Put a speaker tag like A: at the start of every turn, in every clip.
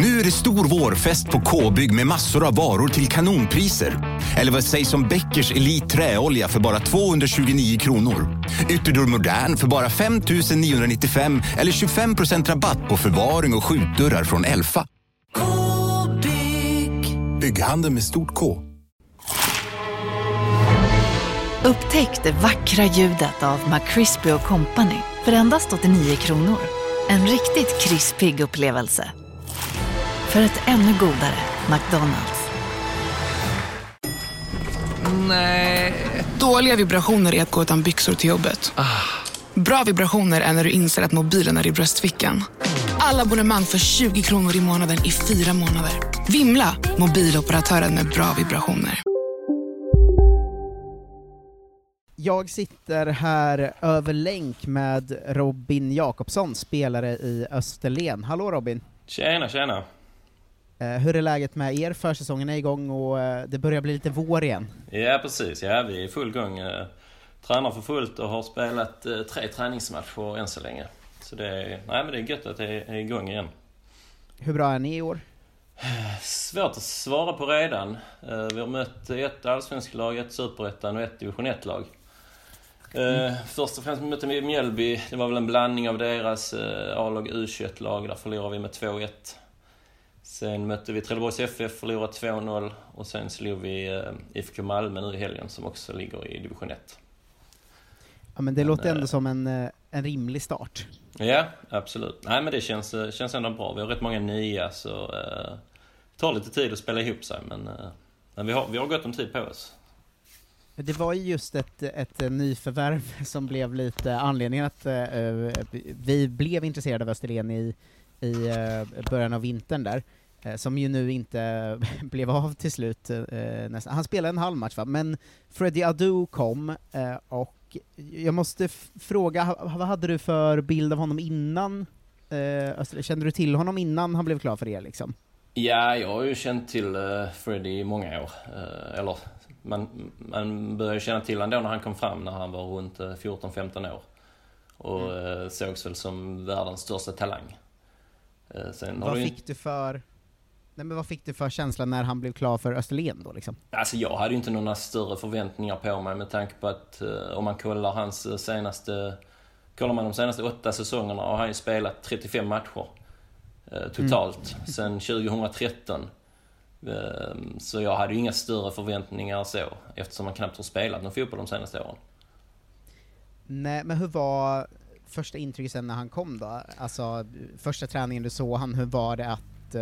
A: Nu är det stor vårfest på K-bygg med massor av varor till kanonpriser. Eller vad sägs om Bäckers Elite Träolja för bara 229 kronor? Ytterdörr Modern för bara 5 995 eller 25% rabatt på förvaring och skjutdörrar från Elfa.
B: K-bygg.
A: Bygghandeln med stort K.
C: Upptäck det vackra ljudet av McCrispy Company för endast 89 kronor. En riktigt krispig upplevelse. För ett ännu godare McDonalds.
D: Nej. Dåliga vibrationer är att gå utan byxor till jobbet. Bra vibrationer är när du inser att mobilen är i bröstfickan. Alla abonnemang för 20 kronor i månaden i fyra månader. Vimla! Mobiloperatören med bra vibrationer.
E: Jag sitter här över länk med Robin Jakobsson, spelare i Österlen. Hallå Robin!
F: Tjena, tjena!
E: Eh, hur är läget med er? Försäsongen är igång och eh, det börjar bli lite vår igen.
F: Ja, precis. Ja, vi är i full gång. Eh, tränar för fullt och har spelat tre träningsmatcher än så länge. Så det är, nej, men det är gött att det är igång igen.
E: Hur bra är ni i år?
F: Svårt att svara på redan. Vi har mött ett allsvenskt lag, ett superettan och ett division 1-lag. Mm. Först och främst mötte vi Mjällby. Det var väl en blandning av deras A-lag och U21-lag. Där förlorade vi med 2-1. Sen mötte vi Trelleborgs FF, förlorade 2-0 och sen slog vi eh, IFK Malmö nu i helgen som också ligger i division 1.
E: Ja men det men, låter ändå äh, som en, eh, en rimlig start.
F: Ja, absolut. Nej men det känns, eh, känns ändå bra. Vi har rätt många nya så uh, det tar lite tid att spela ihop sig men, uh, men vi, har, vi har gott om tid på oss.
E: Det var ju just ett, ett nyförvärv som blev lite anledningen att uh, vi blev intresserade av Österlen i, i början av vintern där. Eh, som ju nu inte blev av till slut. Eh, nästan. Han spelade en halv match va, men Freddie Adu kom, eh, och jag måste fråga, vad hade du för bild av honom innan? Kände du till honom innan han blev klar för er liksom?
F: Ja, jag har ju känt till Freddie i många år. eller, man, man började känna till honom då när han kom fram, när han var runt 14-15 år. Och mm. sågs väl som världens största talang.
E: Vad fick du för Nej, men vad fick du för känsla när han blev klar för Österlen då liksom?
F: Alltså jag hade ju inte några större förväntningar på mig med tanke på att eh, om man kollar hans eh, senaste... Kollar man de senaste åtta säsongerna har han ju spelat 35 matcher eh, totalt mm. sedan 2013. Eh, så jag hade ju inga större förväntningar så eftersom han knappt har spelat någon fotboll de senaste åren.
E: Nej, men hur var första intrycket sen när han kom då? Alltså första träningen du såg han, hur var det att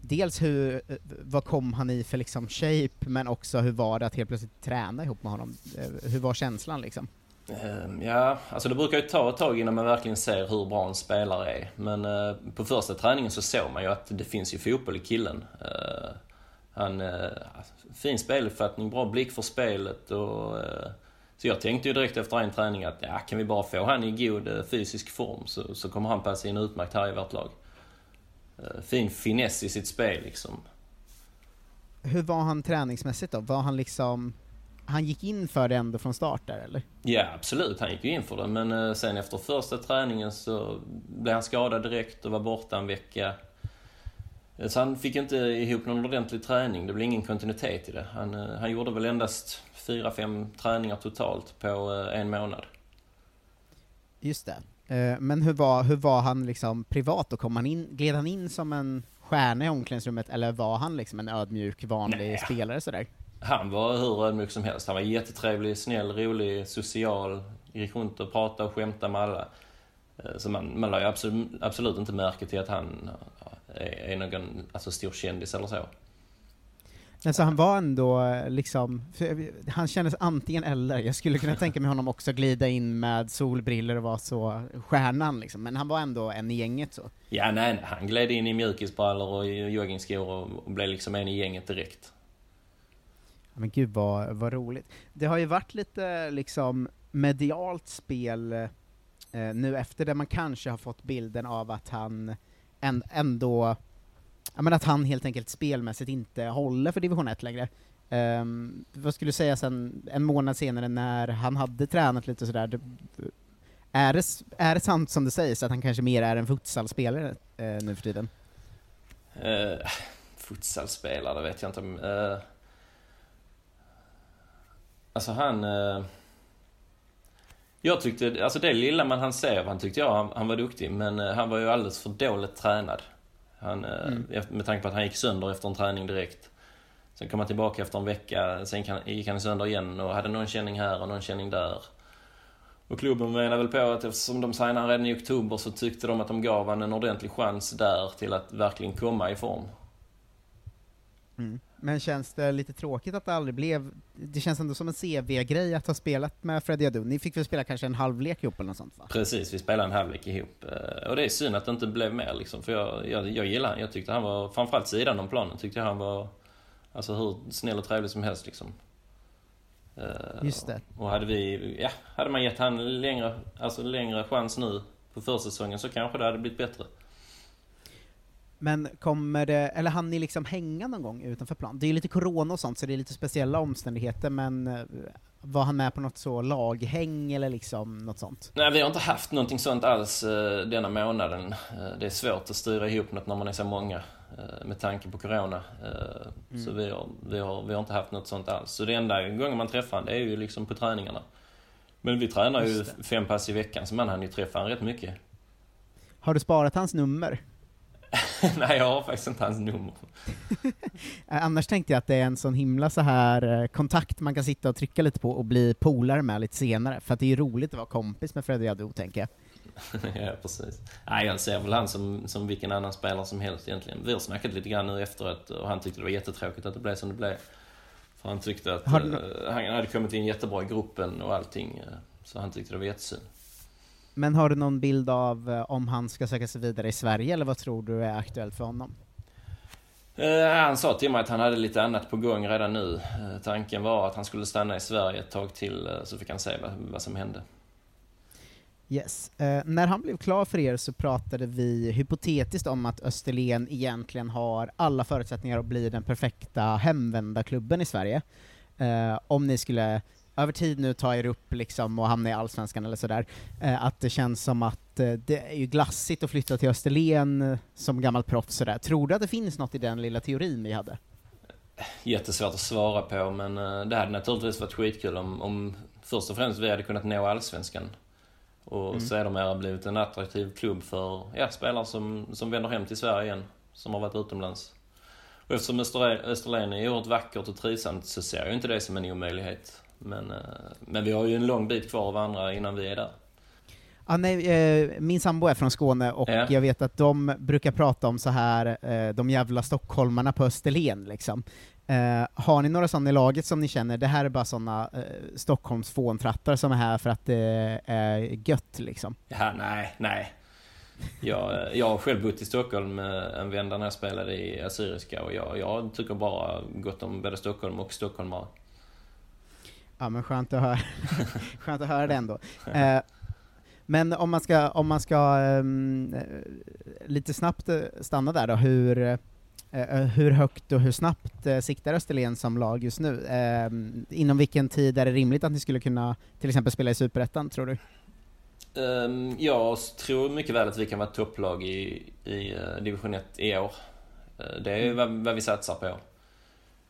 E: dels hur, eh, vad kom han i för liksom shape, men också hur var det att helt plötsligt träna ihop med honom? Eh, hur var känslan liksom?
F: Ehm, ja, alltså det brukar ju ta ett tag innan man verkligen ser hur bra en spelare är. Men eh, på första träningen så såg man ju att det finns ju fotboll i killen. Han, fin speluppfattning, bra blick för spelet och så jag tänkte ju direkt efter en träning att ja, kan vi bara få han i god fysisk form så, så kommer han passa in utmärkt här i vårt lag. Eh, fin finess i sitt spel liksom.
E: Hur var han träningsmässigt då? Var han liksom, han gick in för det ändå från start där eller?
F: Ja absolut, han gick ju in för det men eh, sen efter första träningen så blev han skadad direkt och var borta en vecka. Eh, så han fick inte ihop någon ordentlig träning, det blev ingen kontinuitet i det. Han, han gjorde väl endast fyra, fem träningar totalt på en månad.
E: Just det. Eh, men hur var, hur var han liksom privat då? Kom han in, gled han in som en stjärna i omklädningsrummet, eller var han liksom en ödmjuk, vanlig Nej. spelare sådär?
F: Han var hur ödmjuk som helst. Han var jättetrevlig, snäll, rolig, social, gick runt och pratade och skämtade med alla. Eh, så man, man la ju absolut, absolut inte märke till att han är någon alltså, stor kändis eller så.
E: Alltså han var ändå liksom, han kändes antingen eller, jag skulle kunna tänka mig honom också glida in med solbriller och vara så stjärnan liksom, men han var ändå en i gänget så.
F: Ja nej, han gled in i mjukisbrallor och joggingskor och, och blev liksom en i gänget direkt.
E: Men gud vad, vad roligt. Det har ju varit lite liksom medialt spel eh, nu efter det man kanske har fått bilden av att han ändå ja, men att han helt enkelt spelmässigt inte håller för division 1 längre. Um, vad skulle du säga sen, en månad senare när han hade tränat lite sådär, är det, är det sant som det sägs att han kanske mer är en futsalspelare eh, nu för tiden?
F: Uh, futsalspelare, det vet jag inte. Uh, alltså han... Uh, jag tyckte, alltså det lilla man han ser, han tyckte jag han, han var duktig. Men uh, han var ju alldeles för dåligt tränad. Han, mm. Med tanke på att han gick sönder efter en träning direkt. Sen kom han tillbaka efter en vecka, sen gick han sönder igen och hade någon känning här och någon känning där. Och klubben menar väl på att eftersom de signade redan i oktober så tyckte de att de gav honom en ordentlig chans där till att verkligen komma i form.
E: Mm. Men känns det lite tråkigt att det aldrig blev, det känns ändå som en CV-grej att ha spelat med Freddy Adu. Ni fick väl spela kanske en halvlek ihop eller något sånt va?
F: Precis, vi spelade en halvlek ihop. Eh, och det är synd att det inte blev mer liksom, för jag, jag, jag gillar jag tyckte han var, framförallt sidan om planen, tyckte jag han var, alltså hur snäll och trevlig som helst liksom.
E: Eh, Just det.
F: Och hade vi, ja, hade man gett han längre, alltså längre chans nu på försäsongen så kanske det hade blivit bättre.
E: Men kommer det, eller hann ni liksom hänga någon gång utanför plan? Det är ju lite corona och sånt, så det är lite speciella omständigheter, men eh, var han med på något så laghäng eller liksom något sånt?
F: Nej, vi har inte haft någonting sånt alls uh, denna månaden. Uh, det är svårt att styra ihop något när man är så många uh, med tanke på Corona. Mm. Så vi har, vi, har, vi har inte haft något sånt alls. Så det enda gången man träffar honom, det är ju liksom på träningarna. Men vi tränar ju fem pass i veckan, så man hann ju träffa honom rätt mycket.
E: Har du sparat hans nummer?
F: Nej, jag har faktiskt inte hans nummer.
E: Eh, annars tänkte jag att det är en sån himla så här eh, kontakt man kan sitta och trycka lite på och bli polare med lite senare, för att det är ju roligt att vara kompis med Freddy Adu, tänker jag.
F: ja, precis. Nej, jag ser väl han som, som vilken annan spelare som helst egentligen. Vi har snackat lite grann nu efteråt och han tyckte det var jättetråkigt att det blev som det blev. För han tyckte att har... uh, han hade kommit in jättebra i gruppen och allting, så han tyckte det var jättesynd.
E: Men har du någon bild av eh, om han ska söka sig vidare i Sverige, eller vad tror du är aktuellt för honom?
F: Eh, han sa till mig att han hade lite annat på gång redan nu. Eh, tanken var att han skulle stanna i Sverige ett tag till, så fick han se vad, vad som hände.
E: Yes. Eh, när han blev klar för er så pratade vi hypotetiskt om att Österlen egentligen har alla förutsättningar att bli den perfekta hemvändarklubben i Sverige. Eh, om ni skulle över tid nu ta er upp liksom och hamna i Allsvenskan eller sådär, eh, att det känns som att eh, det är ju glassigt att flytta till Österlen eh, som gammalt proffs sådär. Tror du att det finns något i den lilla teorin vi hade?
F: Jättesvårt att svara på, men eh, det hade naturligtvis varit skitkul om, om först och främst vi hade kunnat nå Allsvenskan. Och mm. sedermera blivit en attraktiv klubb för ja, spelare som, som vänder hem till Sverige igen, som har varit utomlands. Och eftersom Österlen är oerhört vackert och trivsamt så ser jag inte det som en omöjlighet. Men, eh, men vi har ju en lång bit kvar av andra innan vi är där.
E: Ja, nej, eh, min sambo är från Skåne och ja. jag vet att de brukar prata om så här eh, de jävla stockholmarna på Österlen liksom. har ni några sådana i laget som ni känner, det här är bara sådana eh, Stockholms fåntrattar som är här för att det är gött liksom?
F: Ja, nej, nej. Jag, jag har själv bott i Stockholm en vända när jag spelade i Assyriska och jag, jag tycker bara gott om både Stockholm och stockholmare.
E: Ja men skönt att höra, skönt att höra det ändå. Eh, men om man ska, om man ska um, lite snabbt eh, stanna där då, hur, uh, hur högt och hur snabbt uh, siktar Österlen som lag just nu? Uh, inom vilken tid är det rimligt att ni skulle kunna till exempel spela i Superettan, tror du?
F: Um, jag tror mycket väl att vi kan vara topplag i, i division 1 i år. Det är mm. vad, vad vi satsar på.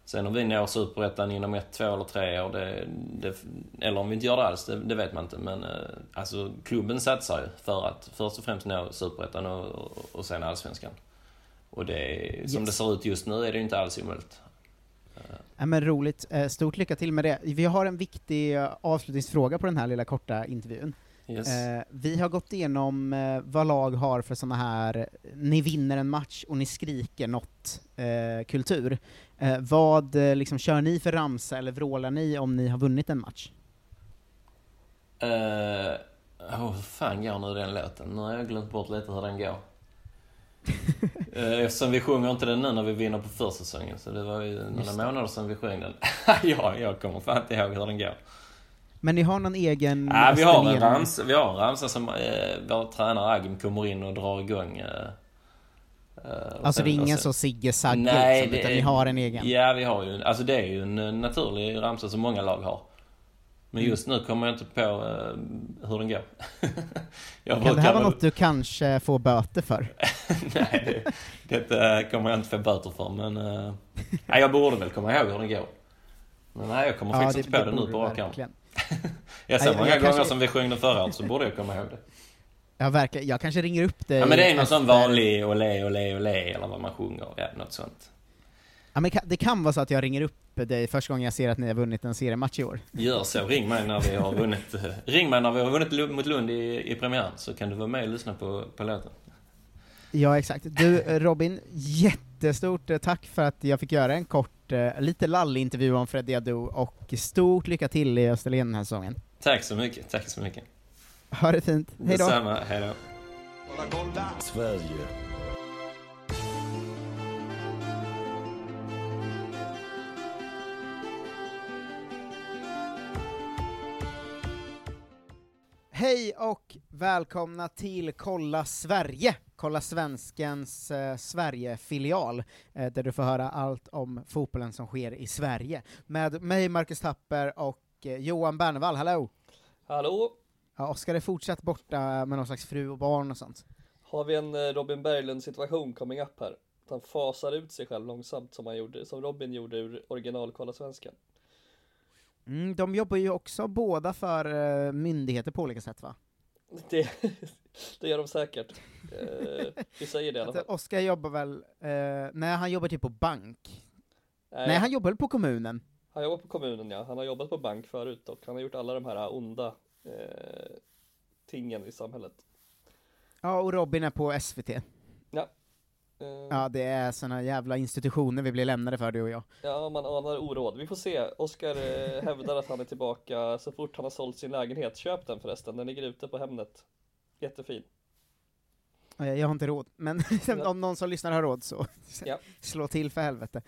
F: Sen om vi når superettan inom ett, två eller tre år, det, det, eller om vi inte gör det alls, det, det, vet man inte. Men eh, alltså klubben satsar ju för att först och främst nå superettan och, och, och sen allsvenskan. Och det, yes. som det ser ut just nu är det inte alls omöjligt.
E: Ja, men roligt. Eh, stort lycka till med det. Vi har en viktig eh, avslutningsfråga på den här lilla korta intervjun. Yes. Eh, vi har gått igenom eh, vad lag har för såna här, ni vinner en match och ni skriker något eh, kultur. Eh, vad eh, liksom, kör ni för ramsa eller vrålar ni om ni har vunnit en match?
F: Uh, oh, hur fan går nu den låten? Nu har jag glömt bort lite hur den går. Eftersom vi sjunger inte den nu när vi vinner på försäsongen, så det var ju några månader sedan vi sjöng den. ja, jag kommer fan inte ihåg hur den går.
E: Men ni har någon egen...
F: Ja, vi har en ramsa, vi har en ramsa som eh, vår tränare Agim kommer in och drar igång. Eh,
E: alltså det är ingen så Sigge Sagge Nej, liksom, utan ni har en egen?
F: Ja, vi har ju, alltså det är ju en naturlig ramsa som många lag har. Men just nu kommer jag inte på uh, hur den går.
E: jag kan det här vara något du kanske får böter för?
F: nej, det, det kommer jag inte få böter för, men nej, jag borde väl komma ihåg hur den går. Men nej, jag kommer ja, faktiskt inte på det, det nu på rak. Jag så många jag gånger kanske... som vi sjöng den förra så borde jag komma ihåg det.
E: Ja, verkligen. Jag kanske ringer upp dig
F: Ja, men det är någon sån vanlig olé, olé, olé, eller vad man sjunger, ja, något sånt.
E: Ja, men det kan vara så att jag ringer upp dig första gången jag ser att ni har vunnit en seriematch i år.
F: Gör så, ring mig när vi har vunnit, ring mig när vi har vunnit mot Lund i, i premiären, så kan du vara med och lyssna på, på låten.
E: Ja, exakt. Du, Robin, jättestort tack för att jag fick göra en kort, eh, lite lallig intervju om Freddy Adu, och stort lycka till i Österlen den här säsongen.
F: Tack så mycket, tack så mycket.
E: Ha det fint. Hej då.
F: Detsamma, hej då.
B: Sverige.
E: Hej och välkomna till Kolla Sverige, Kolla Svenskens eh, Sverige-filial, eh, där du får höra allt om fotbollen som sker i Sverige. Med mig, Marcus Tapper, och eh, Johan Bernevall, hallå!
G: Hallå!
E: Ja, Oskar är fortsatt borta med någon slags fru och barn och sånt.
G: Har vi en eh, Robin Berglund-situation coming up här? Att han fasar ut sig själv långsamt som han gjorde, som Robin gjorde ur original Kolla Svenskan.
E: Mm, de jobbar ju också båda för uh, myndigheter på olika sätt va?
G: Det, det gör de säkert. Uh, vi säger det i alla fall.
E: Oskar jobbar väl, uh, nej han jobbar typ på bank. Nej. nej, han jobbar på kommunen?
G: Han jobbar på kommunen ja, han har jobbat på bank förut och han har gjort alla de här onda uh, tingen i samhället.
E: Ja, och Robin är på SVT.
G: Ja,
E: Uh, ja, det är såna jävla institutioner vi blir lämnade för, du och jag.
G: Ja, man anar oråd. Vi får se. Oskar eh, hävdar att han är tillbaka så fort han har sålt sin lägenhet. Köp den förresten, den ligger ute på Hemnet. Jättefin.
E: Jag har inte råd, men om någon som lyssnar har råd så
G: ja.
E: slå till för helvete.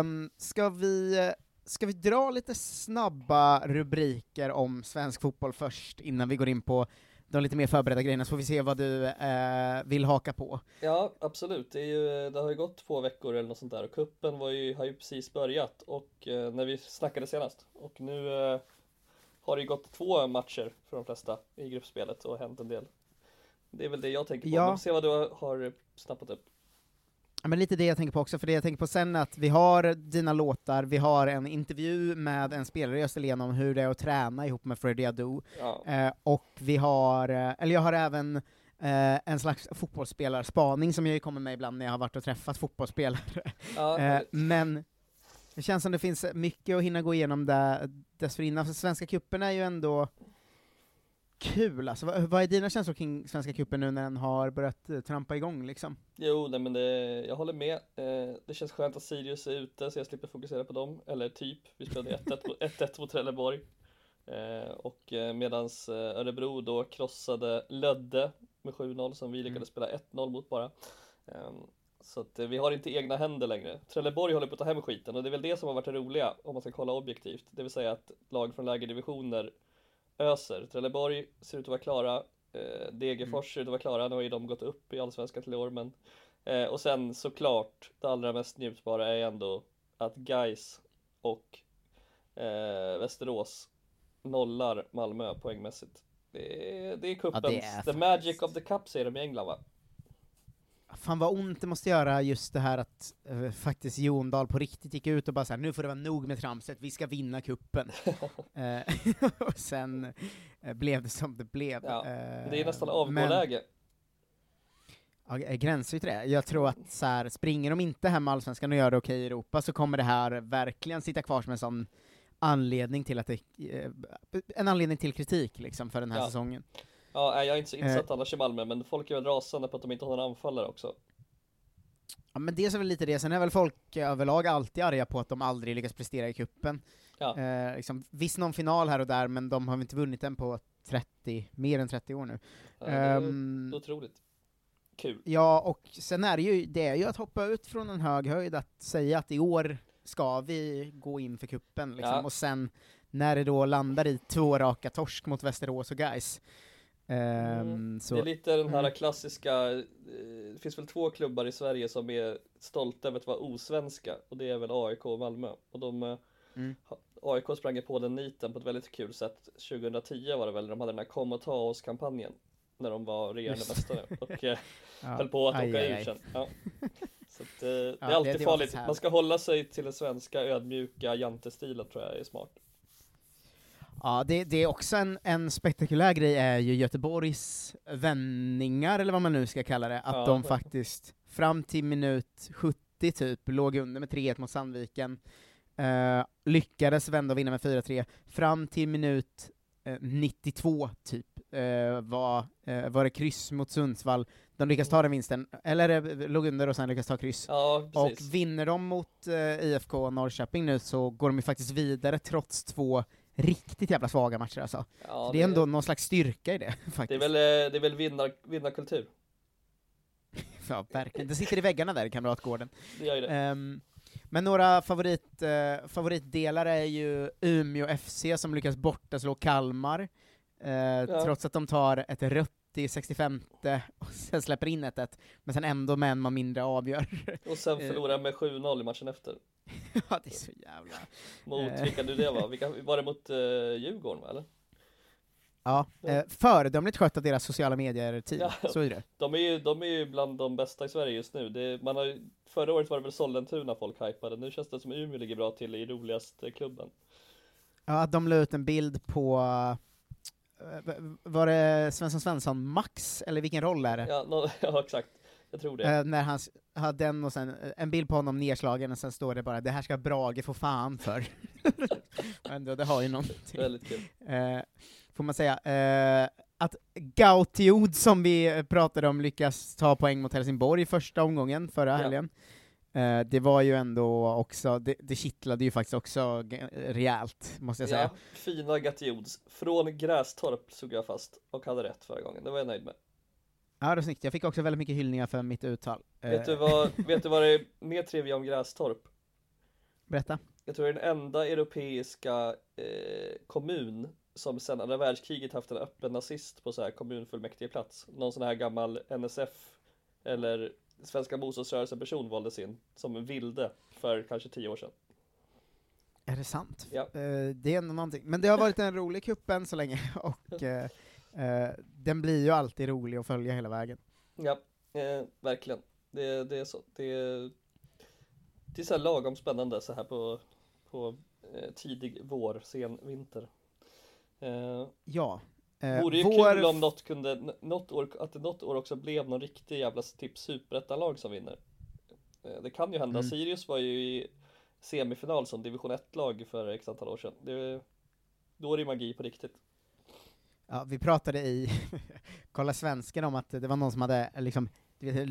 E: Um, ska vi Ska vi dra lite snabba rubriker om svensk fotboll först, innan vi går in på de lite mer förberedda grejerna, så får vi se vad du eh, vill haka på.
G: Ja, absolut. Det, ju, det har ju gått två veckor eller något sånt där, och kuppen var ju, har ju precis börjat, och eh, när vi snackade senast. Och nu eh, har det ju gått två matcher för de flesta i gruppspelet och hänt en del. Det är väl det jag tänker på. Ja. Men se vad du har snappat upp.
E: Ja, men lite det jag tänker på också, för det jag tänker på sen är att vi har dina låtar, vi har en intervju med en spelare i Österlen om hur det är att träna ihop med Freddie Adu,
G: ja.
E: eh, och vi har, eh, eller jag har även eh, en slags fotbollsspellarspaning som jag kommer med ibland när jag har varit och träffat fotbollsspelare.
G: Ja, eh,
E: men det känns som det finns mycket att hinna gå igenom där dessförinnan, för Svenska cupen är ju ändå kul alltså. Vad, vad är dina känslor kring Svenska cupen nu när den har börjat uh, trampa igång liksom?
G: Jo, nej men det, jag håller med. Eh, det känns skönt att Sirius är ute så jag slipper fokusera på dem. Eller typ, vi spelade 1-1 mot Trelleborg. Eh, och eh, medans eh, Örebro då krossade Lödde med 7-0 som vi lyckades spela 1-0 mot bara. Ehm, så att eh, vi har inte egna händer längre. Trelleborg håller på att ta hem skiten och det är väl det som har varit det roliga om man ska kolla objektivt. Det vill säga att lag från lägre divisioner öser. Trelleborg ser ut att vara klara. Eh, Degerfors ser ut att vara klara. Nu har ju de gått upp i Allsvenskan till år. Men, eh, och sen såklart, det allra mest njutbara är ändå att Geis och eh, Västerås nollar Malmö poängmässigt. Det är, det är cupens, ja, det är the magic of the cup säger de i England va?
E: Fan vad ont det måste göra just det här att uh, faktiskt Jon Dahl på riktigt gick ut och bara såhär, nu får det vara nog med tramset, vi ska vinna kuppen. uh, och sen uh, blev det som det blev.
G: Ja, det är nästan avgåläge.
E: Ja, gränsar ju till det. Jag tror att så här, springer de inte hem Allsvenskan och gör det okej i Europa så kommer det här verkligen sitta kvar som en sån anledning till att det, en anledning till kritik liksom för den här
G: ja.
E: säsongen.
G: Ja, jag är inte så insatt annars i Malmö, men folk är väl rasande på att de inte har några anfallare också.
E: Ja men det är väl lite det, sen är väl folk överlag alltid arga på att de aldrig lyckas prestera i kuppen.
G: Ja.
E: Eh, liksom, visst någon final här och där, men de har inte vunnit den på 30, mer än 30 år nu.
G: Ja, det är um, otroligt. Kul.
E: Ja, och sen är det ju, det är ju att hoppa ut från en hög höjd, att säga att i år ska vi gå in för kuppen liksom. Ja. och sen när det då landar i två raka torsk mot Västerås och Gais
G: Um, det är lite den här mm. klassiska, eh, det finns väl två klubbar i Sverige som är stolta över att vara osvenska och det är väl AIK och Malmö och de eh, mm. AIK sprang på den niten på ett väldigt kul sätt 2010 var det väl, de hade den här Kom och ta oss-kampanjen när de var regerande mästare och eh,
E: Ja.
G: höll på att
E: Aj,
G: åka
E: aj,
G: ur sen. Ja. Så att, eh, det är alltid
E: det
G: farligt.
E: så.
G: Man ska hålla sig till den svenska ödmjuka jantestilen tror jag är smart.
E: Ja, det, det är också en, en spektakulär grej är ju Göteborgs vändningar, eller vad man nu ska kalla det, att
G: Ja.
E: de faktiskt fram till minut 70 typ låg under med 3-1 mot Sandviken, eh, lyckades vända och vinna med 4-3, fram till minut eh, 92 typ eh, var, eh, var det kryss mot Sundsvall, de lyckas ta den vinsten, eller eh, låg under och sen lyckas ta kryss.
G: Ja,
E: Och vinner de mot eh, IFK Norrköping nu så går de ju faktiskt vidare trots två riktigt jävla svaga matcher alltså.
G: Ja,
E: Så det är ändå någon slags styrka i det,
G: det är
E: faktiskt.
G: väl, eh, det är väl vinnar, vinnarkultur.
E: Ja, verkligen. Det sitter i väggarna där i Kamratgården.
G: Det gör ju det.
E: Ehm, men några favorit, eh, favoritdelar är ju Umeå FC som lyckas borta slå Kalmar, eh, trots att de tar ett rött i 65 och sen släpper in ett, ett men sen ändå med en man mindre avgör.
G: Och sen
E: eh,
G: förlorar med 7-0 i matchen efter.
E: ja, det är så jävla...
G: Mot,
E: Eh.
G: vilka nu det var? Vilka, var det mot uh, Djurgården va, eller?
E: Ja, eh, föredömligt skött av deras sociala medier-team,
G: Ja.
E: så är det.
G: De är ju, de är ju bland de bästa i Sverige just nu. Det, man har, förra året var det väl Sollentuna folk hypade, nu känns det som Umeå ligger bra till i roligaste klubben.
E: Ja, att de la ut en bild på, eh, var det Svensson Svensson Max, eller vilken roll är det?
G: Ja, nå- ja exakt. Jag tror det.
E: Eh, när han hade den och sen eh, en bild på honom nedslagen och sen står det bara 'Det här ska Brage få fan för' ändå, det har ju någonting.
G: Väldigt kul.
E: Eh, får man säga. Eh, att Gautiod, som vi pratade om, lyckas ta poäng mot Helsingborg i första omgången förra
G: Ja.
E: helgen. Eh, det var ju ändå också, det, det kittlade ju faktiskt också rejält, måste jag säga.
G: Ja, fina Gatiods. Från Grästorp såg jag fast och hade rätt förra gången. Det var jag nöjd med.
E: Ja, det var snyggt. Jag fick också väldigt mycket hyllningar för mitt uttal. Eh,
G: Vet, du vad, vet du vad det är mer trivia om Grästorp?
E: Berätta.
G: Jag tror det är den enda europeiska eh, kommun som sedan andra världskriget haft en öppen nazist på så här kommunfullmäktigeplats. Någon sån här gammal NSF eller Svenska motståndsrörelsen person valdes in som vilde för kanske tio år sedan.
E: Är det sant?
G: Ja.
E: Eh, det är ändå någonting. Men det har varit en rolig kupp än så länge, och eh, eh, den blir ju alltid rolig att följa hela vägen.
G: Ja, eh, verkligen. Det, det är så. Det, det är så här lagom spännande så här på, på eh, tidig vår, sen vinter. Eh,
E: Ja. Eh,
G: Vore ju
E: vår-
G: kul om något kunde, något år, att det något år också blev någon riktig jävla typ superettanlag som vinner. Eh, Det kan ju hända.
E: Mm.
G: Sirius var ju i semifinal som division 1-lag för x antal år sedan. Det, då är det magi på riktigt.
E: Ja, vi pratade i Kolla Svensken om att det var någon som hade, liksom,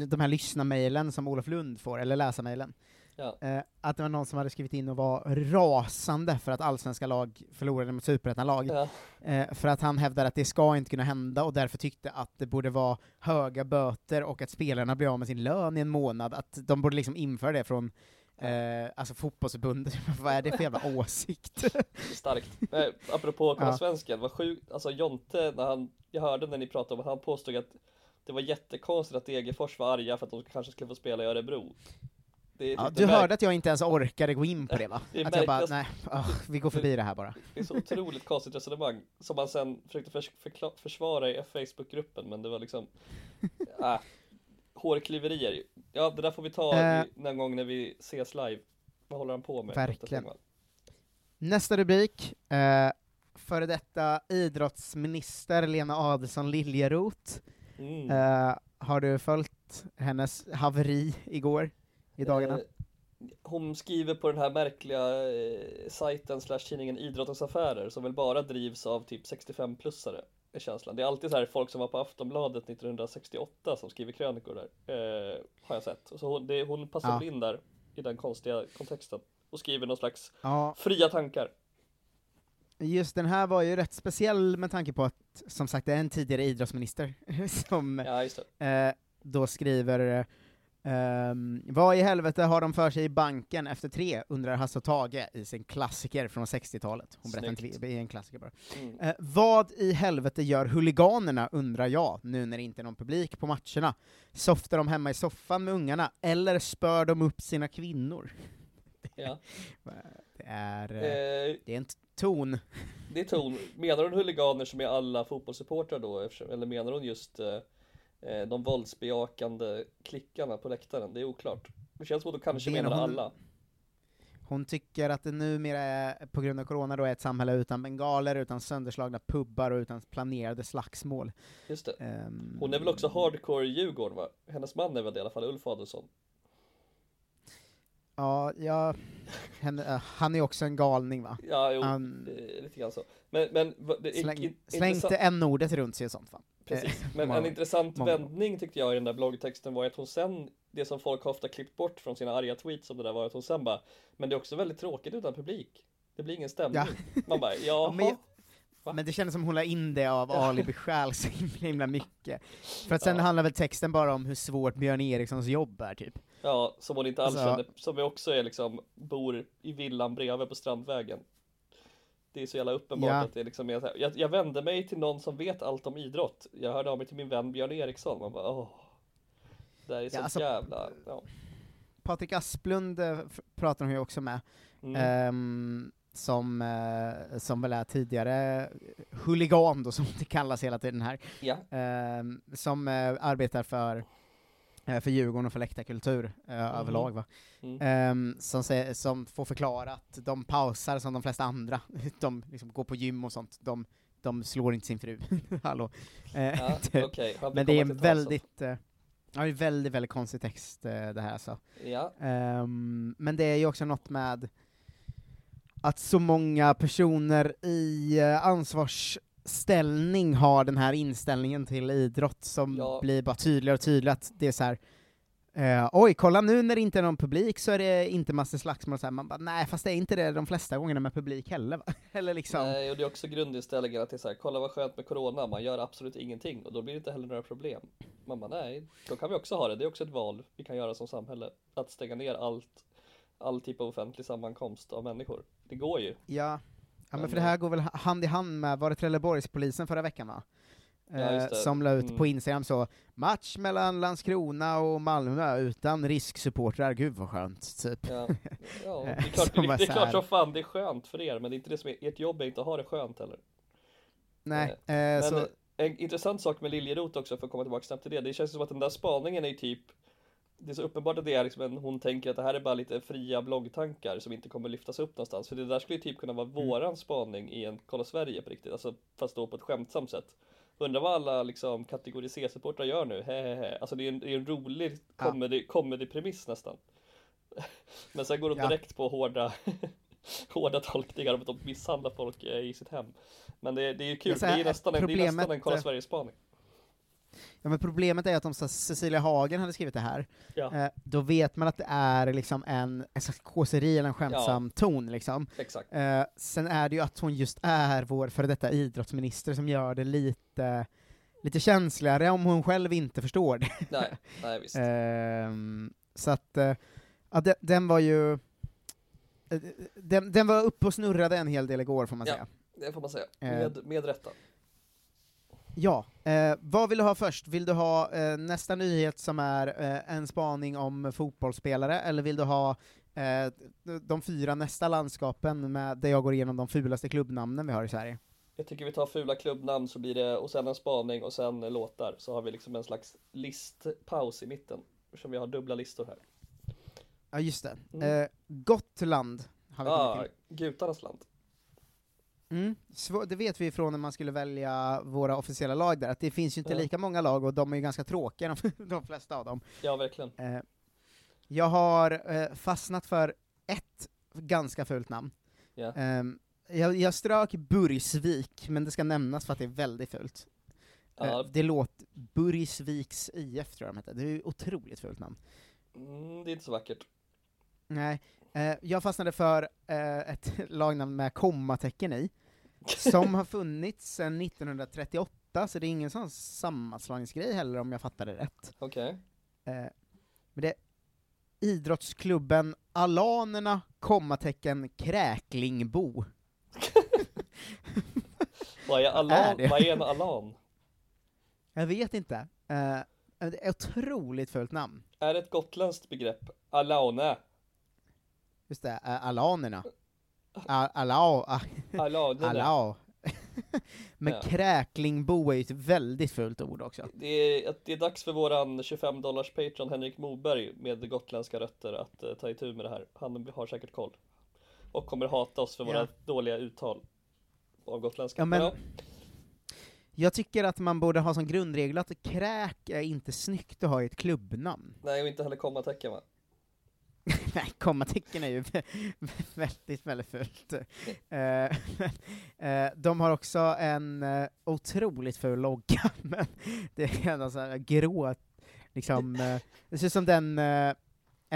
E: de här lyssnarmailen som Olof Lund får, eller läsarmailen.
G: Ja.
E: Eh, att det var någon som hade skrivit in och var rasande för att allsvenska lag förlorade mot superettan-lag.
G: Ja.
E: Eh, för att han hävdade att det ska inte kunna hända och därför tyckte att det borde vara höga böter och att spelarna blir av med sin lön i en månad. Att de borde liksom införa det från eh, alltså fotbollsförbundet. Vad är det för jävla åsikt?
G: Starkt. Eh, apropå kolla
E: Ja.
G: svensken, vad sjukt, alltså Jonte, när han, jag hörde när ni pratade om att han påstod att det var jättekonstigt att Degerfors var arga för att de kanske skulle få spela i Örebro. Det
E: Ja, du hörde att jag inte ens orkade gå in på det va?
G: Det
E: Att jag bara, nej, ah, vi går förbi det här bara.
G: Det är så otroligt konstigt resonemang som man sen försökte förs- försvara i Facebookgruppen men det var liksom äh, hårklyverier. Ja det där får vi ta
E: Eh.
G: någon gång när vi ses live. Vad håller han på med?
E: Verkligen. Nästa rubrik, eh, före detta idrottsminister Lena Adelsohn Liljeroth.
G: Mm.
E: Eh, har du följt hennes haveri igår, i dagarna?
G: Eh, hon skriver på den här märkliga eh, sajten slash tidningen Idrottens Affärer som väl bara drivs av typ 65-plussare är känslan. Det är alltid så här folk som var på Aftonbladet 1968 som skriver krönikor där. Eh, har jag sett. Så hon, det, hon passar
E: Ja.
G: in där i den konstiga kontexten och skriver någon slags
E: Ja,
G: fria tankar.
E: just den här var ju rätt speciell med tanke på att, som sagt, det är en tidigare idrottsminister som
G: Ja,
E: eh, då skriver ehm, Vad i helvete har de för sig i banken efter tre, undrar Hasse och Tage i sin klassiker från 60-talet. Hon berättar inte, en klassiker bara.
G: Mm.
E: Eh, vad i helvete gör huliganerna, undrar jag, nu när det inte är någon publik på matcherna? Softar de hemma i soffan med ungarna, eller spör de upp sina kvinnor?
G: Ja.
E: Det är, Eh, det är en ton.
G: det är ton. Menar hon huliganer som är alla fotbollssupportrar då? Eller menar hon just eh, de våldsbejakande klickarna på läktaren? Det är oklart. Det känns som att hon kanske
E: Menar hon-
G: alla.
E: Hon tycker att det numera är, på grund av corona då, är ett samhälle utan bengaler, utan sönderslagna pubbar och utan planerade slagsmål.
G: Just det.
E: Ehm,
G: Hon är väl också hardcore Djurgården va? Hennes man är väl det i alla fall, Ulf Adelsohn?
E: Ja, ja henne, äh, han är också en galning va?
G: Ja, jo,
E: Han-
G: eh, lite grann så. Men, men det
E: Släng, inte n-ordet runt sig och sånt va?
G: Precis,
E: Eh,
G: men en intressant vändning tyckte jag i den där bloggtexten var att hon sen, det som folk ofta klippt bort från sina arga tweets om det där var att hon sen bara, men det är också väldigt tråkigt utan publik. Det blir ingen stämning.
E: Ja.
G: Man bara, jaha.
E: men jag-
G: Va?
E: Men det kändes som hon la in det av Ali besjäl så himla, himla mycket. För att sen
G: Ja.
E: handlar väl texten bara om hur svårt Björn Erikssons jobb är typ.
G: Ja, som hon inte alls
E: Alltså-
G: känner, som också är liksom, bor i villan bredvid på Strandvägen. Det är så jävla uppenbart
E: Ja.
G: att det liksom är så här. Jag, jag vände mig till någon som vet allt om idrott. Jag hörde av mig till min vän Björn Eriksson. Man bara, åh. Det här är så
E: Ja, alltså-
G: jävla, ja.
E: Patrik Asplund eh, pratar hon ju också med,
G: Mm.
E: ehm, som, eh, som väl är tidigare huligan då, som det kallas hela tiden här,
G: ja.
E: ehm, som eh, arbetar för, för Djurgården och för läktarkultur eh, överlag va.
G: Mm.
E: Ehm, som, säger, som får förklara att de pausar som de flesta andra, de liksom går på gym och sånt, de, de slår inte sin fru. Hallå. Eh,
G: Ja,
E: typ.
G: Han
E: Men det är en väldigt, eh, ja, är väldigt, väldigt konstig text eh, det här alltså.
G: då. Ja,
E: Ehm, men det är ju också något med att så många personer i uh, ansvarsställning har den här inställningen till idrott som
G: Ja.
E: blir bara tydligare och tydligare, att det är så här. eh, oj, kolla nu när det inte är någon publik så är det inte massor slagsmål, så här, man bara nej fast det är inte det de flesta gångerna med publik heller va? Eller liksom,
G: Nej, och det är också grundinställningen att det är så här, kolla vad skönt med corona, man gör absolut ingenting och då blir det inte heller några problem. Man bara, nej, då kan vi också ha det, det är också ett val vi kan göra som samhälle. Att stänga ner allt, all typ av offentlig sammankomst av människor. Det går ju.
E: ja, ja men
G: Men,
E: för det här går väl hand i hand med, var det Trelleborgspolisen förra veckan va?
G: Ja,
E: Eh,
G: det.
E: som la ut
G: Mm.
E: på Instagram så, match mellan Landskrona och Malmö utan risksupportrar, gud vad skönt, typ.
G: Ja, ja det är klart,
E: Som
G: det,
E: är
G: det är
E: så
G: klart som fan det är skönt för er, men det är inte det som är, ert jobb är inte att ha det skönt heller.
E: Nej, eh,
G: Men
E: så,
G: en intressant sak med Liljeroth också, för att komma tillbaka snabbt till det, det känns som att den där spaningen är typ det är så uppenbart att det är liksom en, hon tänker att det här är bara lite fria bloggtankar som inte kommer lyftas upp någonstans. För det där skulle ju typ kunna vara
E: Mm.
G: våran spaning i en Kolla Sverige på riktigt, alltså fast då på ett skämtsamt sätt. Undrar vad alla liksom kategori C-supportrar gör nu, hehehe. Alltså det är en, det är en rolig
E: Ja.
G: comedy, comedy-premiss nästan. Men sen går de
E: Ja.
G: direkt på hårda hårda tolkningar om att de misshandlar folk eh, i sitt hem. Men det, det är ju kul,
E: Ja,
G: det är nästan, en, det är nästan en Kolla Sverige-spaning.
E: Ja, men problemet är att om Cecilia Hagen hade skrivit det här,
G: Ja.
E: eh, då vet man att det är liksom en, en slags kåseri eller en skämtsam ton liksom.
G: Exakt.
E: Eh, sen är det ju att hon just är vår före detta idrottsminister som gör det lite, lite känsligare om hon själv inte förstår det.
G: Nej, nej visst.
E: Ehm, så att, eh, ja, den, den var ju, den, den var uppe och snurrade en hel del igår får man
G: Ja.
E: säga.
G: Det får man säga. Med, med rätta.
E: Ja, eh, vad vill du ha först? Vill du ha eh, nästa nyhet som är eh, en spaning om fotbollsspelare, eller vill du ha eh, de fyra nästa landskapen med, där jag går igenom de fulaste klubbnamnen vi har i Sverige?
G: Jag tycker vi tar fula klubbnamn så blir det, och sen en spaning och sen låtar. Så har vi liksom en slags listpaus i mitten. Eftersom vi har dubbla listor här.
E: Ja, just det.
G: Mm.
E: Eh, Gotland har vi
G: Ja,
E: kommit
G: ah, gutarnas land.
E: Mm. Det vet vi från när man skulle välja våra officiella lag där, att det finns ju inte
G: Ja.
E: lika många lag och de är ju ganska tråkiga, de, flesta av dem.
G: Ja, verkligen.
E: Eh, jag har eh, fastnat för ett ganska fult namn. Ehm, jag, jag strök Burgsvik, men det ska nämnas för att det är väldigt fult. Eh,
G: Ja,
E: det låter Burgsviks IF tror jag de hette, det är ju otroligt fult namn.
G: mm, det är inte så vackert.
E: Nej, eh, jag fastnade för eh, ett lagnamn med kommatecken i, som har funnits sedan 1938, så det är ingen sån sammanslagningsgrej heller om jag fattar det rätt.
G: Okej.
E: Eh, men det är idrottsklubben Alanerna, kommatecken Kräklingbo.
G: Vad är
E: Är
G: alan?
E: det?
G: Vad är en alan?
E: Jag vet inte. Eh, det är otroligt fult namn.
G: Är det ett gotländskt begrepp? Alaune?
E: Just det, uh, Alanerna. Alao, alao. Men
G: Ja.
E: kräklingbo är ju ett väldigt fult ord också.
G: Det är, det är dags för våran 25 dollars patron Henrik Moberg med gotländska rötter att eh, ta itu med det här. Han har säkert koll. Och kommer hata oss för våra
E: Ja.
G: dåliga uttal av gotländska.
E: Ja, men-
G: ja,
E: Jag tycker att man borde ha som grundregel att kräk är inte snyggt att ha i ett klubbnamn.
G: nej, och inte heller kommatecken va?
E: Nej, kommatecken är ju väldigt, väldigt fult. Eh, eh, de har också en eh, otroligt ful logga, men det är en sån här grå, liksom, det ser ut som den, är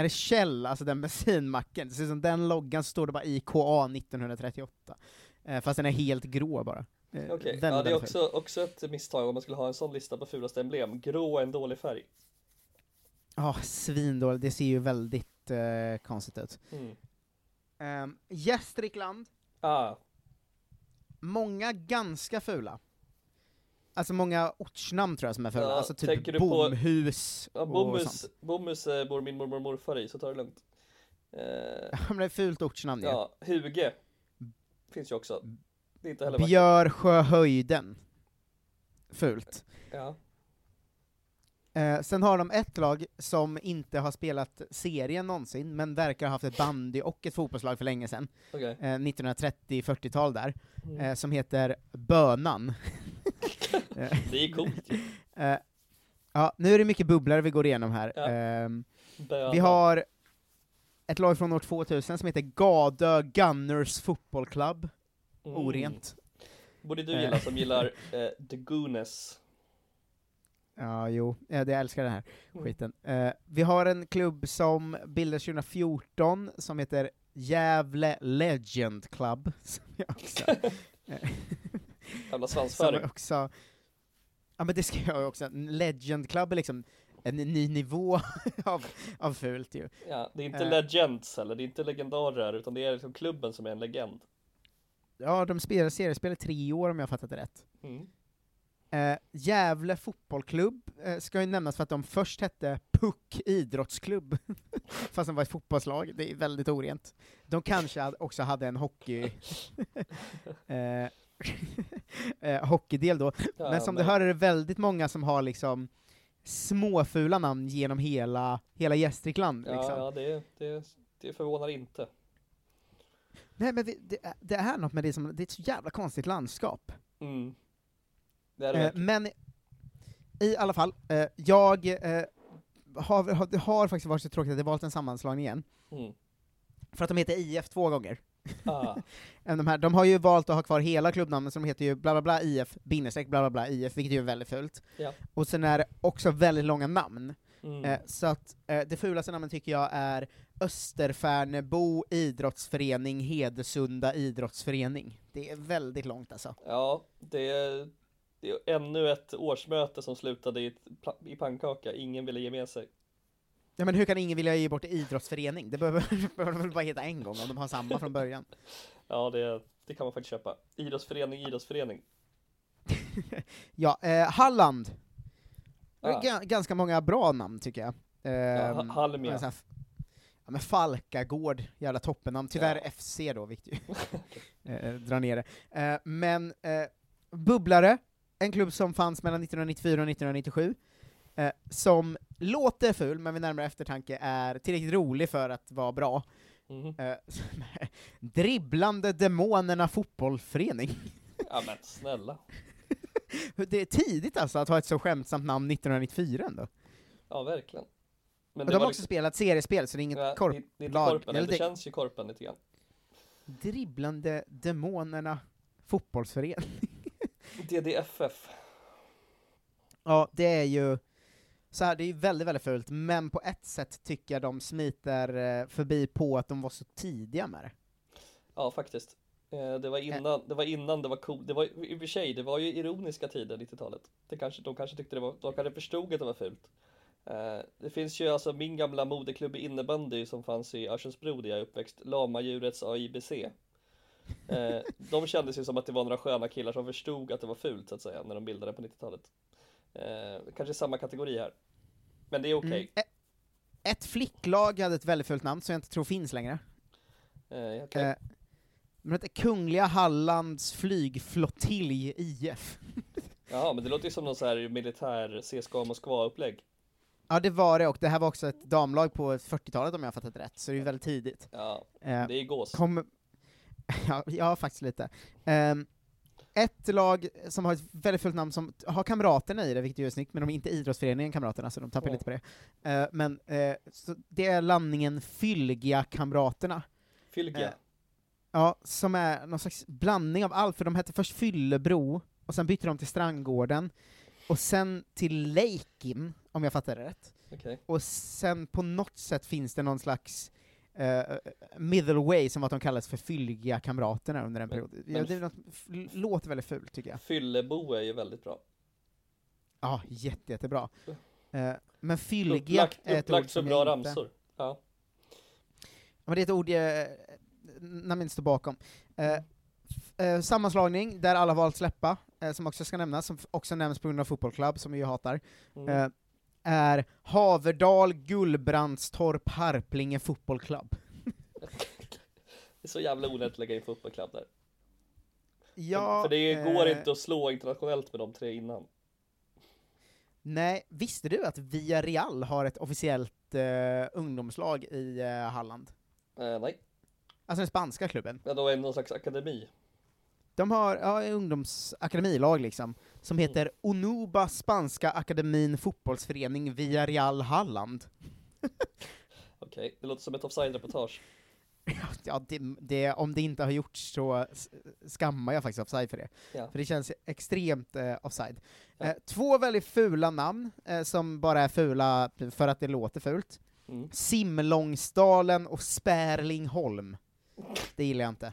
E: det Shell, alltså den bensinmacken, det ser ut som den loggan, så står det bara IKA 1938. Eh, fast den är helt grå bara.
G: Okej,
E: väldigt,
G: ja, det är
E: ful.
G: också, också ett misstag om man skulle ha en sån lista på fulaste emblem. Grå är en dålig färg.
E: Ja, svindåligt, det ser ju väldigt eh, konstigt ut.
G: Mm.
E: Um, Gästrikland,
G: Ah,
E: många ganska fula. Alltså många ortsnamn tror jag som är fula,
G: Ja,
E: alltså
G: tänker
E: typ
G: du på-
E: Bomhus
G: ja,
E: och
G: Bomhus,
E: sånt.
G: Bomhus eh, bor min mormor och morfar i, så ta det lugnt. Eh,
E: Ja, men det är fult ortsnamn ju.
G: ja, Huge finns ju också. Det är inte heller.
E: Björsjöhöjden. Fult.
G: Ja.
E: Eh, sen har de ett lag som inte har spelat serien någonsin, men verkar ha haft ett bandy och ett fotbollslag för länge sedan,
G: Okej.
E: eh, 1930-40-tal där,
G: Mm.
E: eh, som heter Bönan.
G: Det är coolt ju.
E: Eh, ja, nu är det mycket bubblare vi går igenom här.
G: Ja.
E: Ehm. Vi har ett lag från år 2000 som heter Gadö Gunners Football Club.
G: Mm.
E: Orent.
G: Borde du
E: Eh.
G: gilla som gillar eh, The Gooness.
E: Ja, jo, det jag älskar den här
G: Mm.
E: skiten. Eh, vi har en klubb som bildades 2014 som heter Gävle Legend Club, som jag också... eh,
G: Jävla svansföring.
E: också... Ja men det ska jag också, En Legend Club är liksom en ny nivå av, av fult ju.
G: Ja, det är inte
E: Eh.
G: legends heller, det är inte legendarer, utan det är liksom klubben som är en legend.
E: Ja, de spelar seriespel i tre år om jag fattat det rätt.
G: Mm.
E: Eh, Gävle fotbollklubb eh, ska ju nämnas för att de först hette Puck idrottsklubb, fast de var ett fotbollslag, det är väldigt orent. De kanske också hade en hockey... eh, eh, hockeydel då,
G: Ja,
E: men som du hör är det väldigt många som har liksom småfula namn genom hela, hela Gästrikland.
G: Ja,
E: Liksom.
G: ja det, det, det förvånar inte.
E: Nej men det, det är något med det som, det är ett så jävla konstigt landskap.
G: Mm.
E: Eh, men i alla fall, eh, jag eh, har, har, har faktiskt varit så tråkigt att jag valt en sammanslagning igen,
G: Mm.
E: för att de heter IF två gånger.
G: Ah,
E: De, här, de har ju valt att ha kvar hela klubbnamnet, så de heter ju bla bla bla IF, bindersstreck bla bla bla IF, vilket ju är väldigt fult.
G: Ja.
E: Och sen är det också väldigt långa namn.
G: mm.
E: Eh, så att eh, det fulaste namnet tycker jag är Österfärnebo idrottsförening Hedesunda idrottsförening. Det är väldigt långt alltså.
G: Ja, det det är ännu ett årsmöte som slutade i, ett, i pannkaka. Ingen ville ge med sig.
E: Ja men hur kan ingen vilja ge bort idrottsförening? Det behöver, behöver de väl bara heta en gång om de har samma från början.
G: Ja, det, det kan man faktiskt köpa. Idrottsförening, idrottsförening.
E: Ja, eh, Halland.
G: Ah.
E: ga- ganska många bra namn tycker jag.
G: Ja,
E: Ehm,
G: Ha- Halmia.
E: Ja men Falkagård, jävla toppennamn. Tyvärr
G: Ja.
E: FC då, ju eh, drar ner det. Eh, men eh, Bubblare, en klubb som fanns mellan 1994 och 1997, eh, som låter ful, men vid närmare eftertanke är tillräckligt rolig för att vara bra.
G: Mhm.
E: Eh, Dribblande Demonerna Fotbollförening.
G: Ja men snälla.
E: Det är tidigt alltså att ha ett så skämtsamt namn 1994 ändå.
G: Ja, verkligen. Men
E: Och de har också spelat seriespel, så det är inget
G: ja,
E: korp...
G: det, det korpen,
E: eller
G: det
E: det-
G: känns ju korpen lite grann.
E: Dribblande Demonerna Fotbollsförening.
G: DDFF.
E: Ja, det är ju så här, det är väldigt, väldigt fult, men på ett sätt tycker jag de smiter eh, förbi på att de var så tidiga med det.
G: Ja, faktiskt. Eh, Det var innan det var, innan det var coolt. Det var i och för sig, det var ju ironiska tider, 90-talet. Det kanske, de kanske tyckte det var, de kanske förstod att det var fult. Eh, Det finns ju alltså min gamla moderklubb i innebandy som fanns i Örsundsbro där jag är uppväxt, Lamadjurets AIBC. Eh, De kändes ju som att det var några sköna killar som förstod att det var fult så att säga, när de bildade på 90-talet. Eh, Kanske samma kategori här. Men det är okej.
E: Mm. E- Ett flicklag hade ett väldigt fult namn som jag inte tror finns längre.
G: Eh, okej.
E: Eh, de heter Kungliga Hallands flygflottilj IF.
G: Jaha, men det låter ju som någon så här militär CSKA Moskva-upplägg.
E: Ja det var det, och det här var också ett damlag på 40-talet om jag har fattat rätt, så det är ju väldigt tidigt.
G: Ja,
E: Eh,
G: det är gås.
E: kom, ja, ja, faktiskt lite. Ehm, ett lag som har ett väldigt fullt namn som har Kamraterna i det, vilket ju är snyggt, men de är inte idrottsföreningen Kamraterna, så de tappar
G: Ja.
E: lite på det. Eh, men så det är landningen Fylgia Kamraterna.
G: Fylgia.
E: Eh, Ja, som är någon slags blandning av allt, för de hette först Fyllebro, och sen bytte de till Strandgården, och sen till Leikin, om jag fattar det rätt.
G: Okej.
E: Och sen på något sätt finns det någon slags uh, middle way, som att de kallas för Fylgiga Kamraterna under en
G: Men-
E: period.
G: men
E: ja, det är något, låter väldigt fult, tycker jag.
G: Fyllebo är ju väldigt bra.
E: Ja, jätte, jättebra. Eh, men
G: Upplagt,
E: är ett
G: upplagt
E: ord
G: för
E: som
G: bra
E: jag inte...
G: ramsor. Ja.
E: Men det är ett ord jag namnet inte står bakom. Eh, f- eh, sammanslagning, där alla valt släppa, eh, som också ska nämnas, som också nämns på grund av fotbollsklubb, som vi ju hatar,
G: Mm.
E: eh, är Haverdal Gullbrandstorp Harplinge fotbollklubb.
G: Det är så jävla onödigt att lägga in fotbollsklubb där.
E: Ja,
G: för det går
E: eh,
G: inte att slå internationellt med de tre innan.
E: Nej, visste du att Villarreal har ett officiellt eh, ungdomslag i eh, Halland?
G: Eh, nej,
E: Alltså den spanska klubben.
G: då är det någon slags akademi.
E: De har ja, ungdomsakademilag liksom, som heter Onuba Spanska Akademin Fotbollsförening Villarreal Halland.
G: Okej, det låter som ett offside-reportage.
E: Ja, det, det, om det inte har gjorts så skammar jag faktiskt offside för det.
G: Ja.
E: För det känns extremt eh, offside.
G: Ja.
E: Eh, två väldigt fula namn, eh, som bara är fula för att det låter fult.
G: Mm.
E: Simlångsdalen och Spärlingholm. Det gillar jag inte.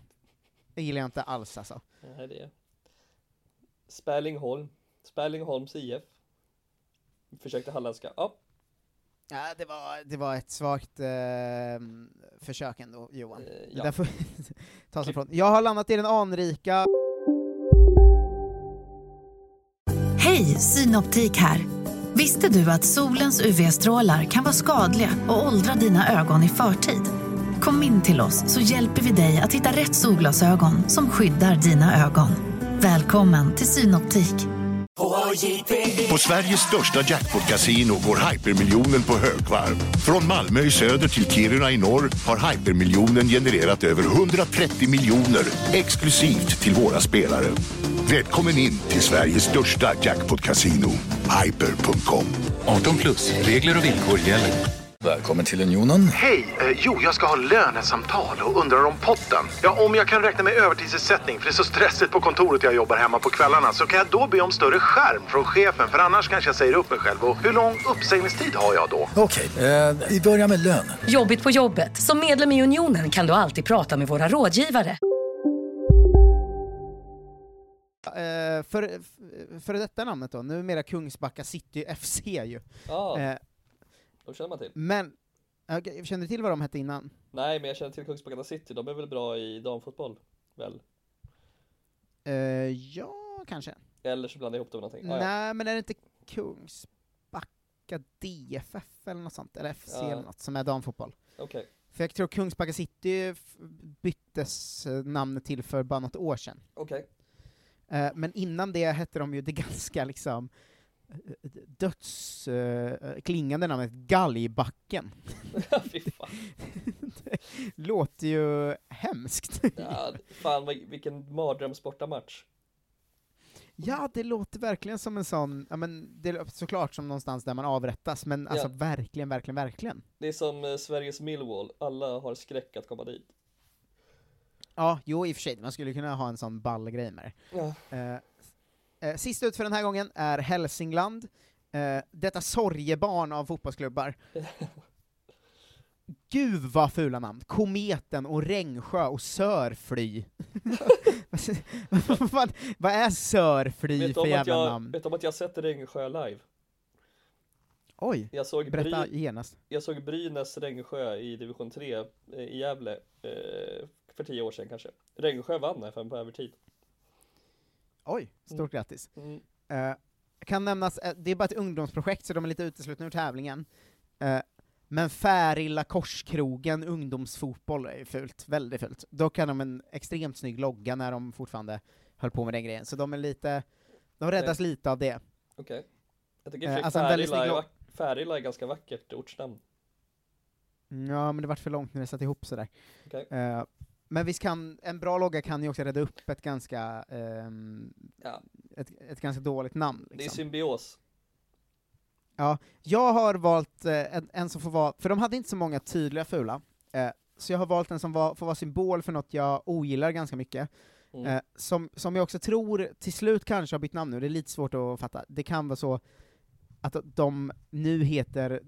E: Det gillar jag inte alls alltså.
G: Nej, det Spärlingholm. Spärlingholms IF. Försökte halländska. Ja,
E: Ja, det var, det var ett svagt eh, försök ändå, Johan.
G: eh,
E: Det
G: ja.
E: där får ta sig ifrån. Jag har landat i den anrika
C: Hej, Synoptik här! Visste du att solens UV-strålar kan vara skadliga och åldra dina ögon i förtid? Kom in till oss så hjälper vi dig att hitta rätt solglasögon som skyddar dina ögon. Välkommen till Synoptik.
B: På Sveriges största jackpot-kasino går hypermiljonen på högvarv. Från Malmö i söder till Kiruna i norr har hypermiljonen genererat över 130 miljoner exklusivt till våra spelare. Välkommen in till Sveriges största jackpot-kasino, hyper.com.
H: 18 plus, regler och villkor gäller.
I: Välkommen till Unionen.
J: Hej! Eh, jo, jag ska ha lönesamtal och undrar om potten. Ja, om jag kan räkna med övertidsersättning för det är så stressigt på kontoret jag jobbar hemma på kvällarna så kan jag då be om större skärm från chefen för annars kanske jag säger upp mig själv. Och hur lång uppsägningstid har jag då?
I: Okej, eh, vi börjar med lön.
K: Jobbigt på jobbet. Som medlem i Unionen kan du alltid prata med våra rådgivare.
E: eh, för, för detta namnet då, numera Kungsbacka City FC ju.
G: Ja,
E: Eh,
G: de känner man till.
E: men, okay, känner du till vad de hette innan?
G: Nej, men jag känner till Kungsbacka City. De är väl bra i damfotboll? Väl?
E: Eh, ja, kanske.
G: Eller så blandar jag ihop det med någonting. Ah, ja.
E: Nej, men är det inte Kungsbacka DFF eller något sånt, eller FC
G: Ja.
E: eller något, som är damfotboll?
G: Okej.
E: För jag tror Kungsbacka City byttes eh, namnet till för bara något år sedan.
G: Okej.
E: Eh, men innan det hette de ju det ganska liksom dödsklingande namnet Galgbacken.
G: Fy fan.
E: det låter ju hemskt.
G: Ja, fan vilken mardrömsbortamatch.
E: Ja, det låter verkligen som en sån, ja men det är såklart som någonstans där man avrättas, men alltså
G: Ja.
E: verkligen, verkligen, verkligen.
G: Det är som eh, Sveriges Millwall. Alla har skräck att komma dit.
E: Ja, jo i och för sig, man skulle kunna ha en sån ball grej med det.
G: Ja.
E: Eh, eh, sist ut för den här gången är Hälsingland, eh, detta sorgebarn av fotbollsklubbar. Gud vad fula namn! Kometen och Rengsjö och Sörfly. vad, vad är Sörfly för jävla
G: jag,
E: namn?
G: vet du om att jag sett Rengsjö live?
E: Oj,
G: Jag såg,
E: berätta
G: Bry,
E: genast.
G: jag såg Brynäs Rengsjö i division 3 eh, i Gävle eh, för tio år sedan kanske. Rengsjö vann FN på övertid.
E: Oj, stort
G: Mm.
E: grattis.
G: Mm.
E: Eh, kan nämnas, eh, det är bara ett ungdomsprojekt så de är lite uteslutna ur tävlingen. Eh, Men Färilla Korskrogen ungdomsfotboll är ju fult, väldigt fult. Dock hade de en extremt snygg logga när de fortfarande höll på med den grejen, så de är lite, de räddas lite av det.
G: Okej. Jag tycker
E: Eh, alltså
G: Färila, är Färila är ganska vackert ortsnamn.
E: Ja, men det vart för långt när det satt ihop sådär.
G: Okej.
E: Eh, men visst kan, en bra logga kan ju också rädda upp ett ganska, ehm,
G: Ja.
E: ett, ett ganska dåligt namn.
G: Det är
E: Liksom.
G: symbios.
E: Ja, jag har valt eh, en, en som får vara, för de hade inte så många tydliga fula, eh, så jag har valt en som var, får vara symbol för något jag ogillar ganska mycket,
G: Mm.
E: eh, som, som jag också tror till slut kanske har bytt namn nu, det är lite svårt att fatta. Det kan vara så att de nu heter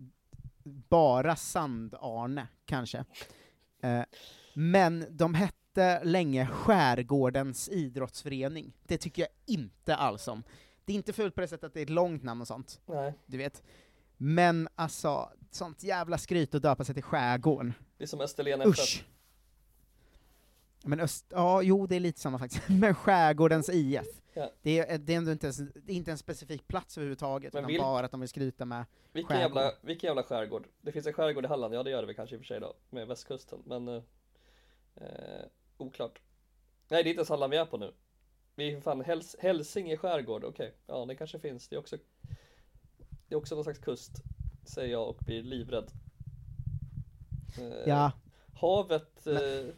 E: bara Sand-Arne, kanske. Eh, men de hette länge Skärgårdens idrottsförening. Det tycker jag inte alls om. Det är inte fult på det sättet att det är ett långt namn och sånt,
G: Nej.
E: du vet. Men alltså, sånt jävla skryt att döpa sig till Skärgården.
G: Det är som Österlen.
E: Usch! Men öst, ja, jo det är lite samma faktiskt, men Skärgårdens IF.
G: Ja.
E: Det, är, det är ändå inte ens, det är inte en specifik plats överhuvudtaget,
G: Men
E: utan
G: vil-
E: bara att de vill skryta med
G: Vilken
E: skärgård.
G: jävla, vilken jävla skärgård? Det finns en skärgård i Halland, ja det gör det väl kanske i och för sig då, med västkusten, men eh, oklart. Nej, det är inte ens Halland vi är på nu. Vi är för fan Häls Hälsinge skärgård, okej, ja det kanske finns. Det är också, det är också någon slags kust, säger jag och blir livrädd. Eh,
E: Ja.
G: Havet eh,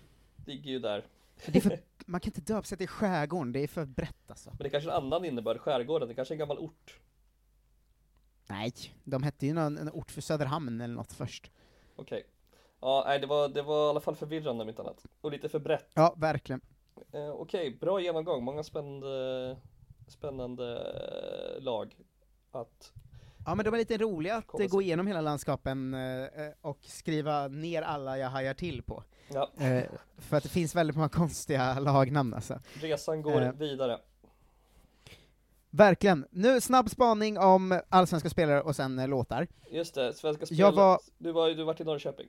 G: ligger ju där.
E: Är för, man kan inte döpa sig till Skärgården, det är för brett alltså.
G: Men det kanske är en annan innebörd, skärgården, det kanske är en gammal ort.
E: Nej, de hette ju någon, en ort för Söderhamn eller något först.
G: Okej. Ja, nej det var, det var i alla fall förvirrande om inte annat. Och lite för brett.
E: Ja, verkligen.
G: Eh, Okej, bra genomgång. Många spännande, spännande eh, lag att...
E: Ja men de är lite roliga att gå igenom hela landskapen eh, eh, och skriva ner alla jag hajar till på.
G: Ja,
E: för att det finns väldigt många konstiga lagnamn alltså.
G: resan går
E: Eh.
G: vidare.
E: Verkligen. Nu snabb spaning om allsvenska spelare och sen låtar.
G: Just det, svenska spel.
E: Jag var-
G: Du var du varit i Norrköping.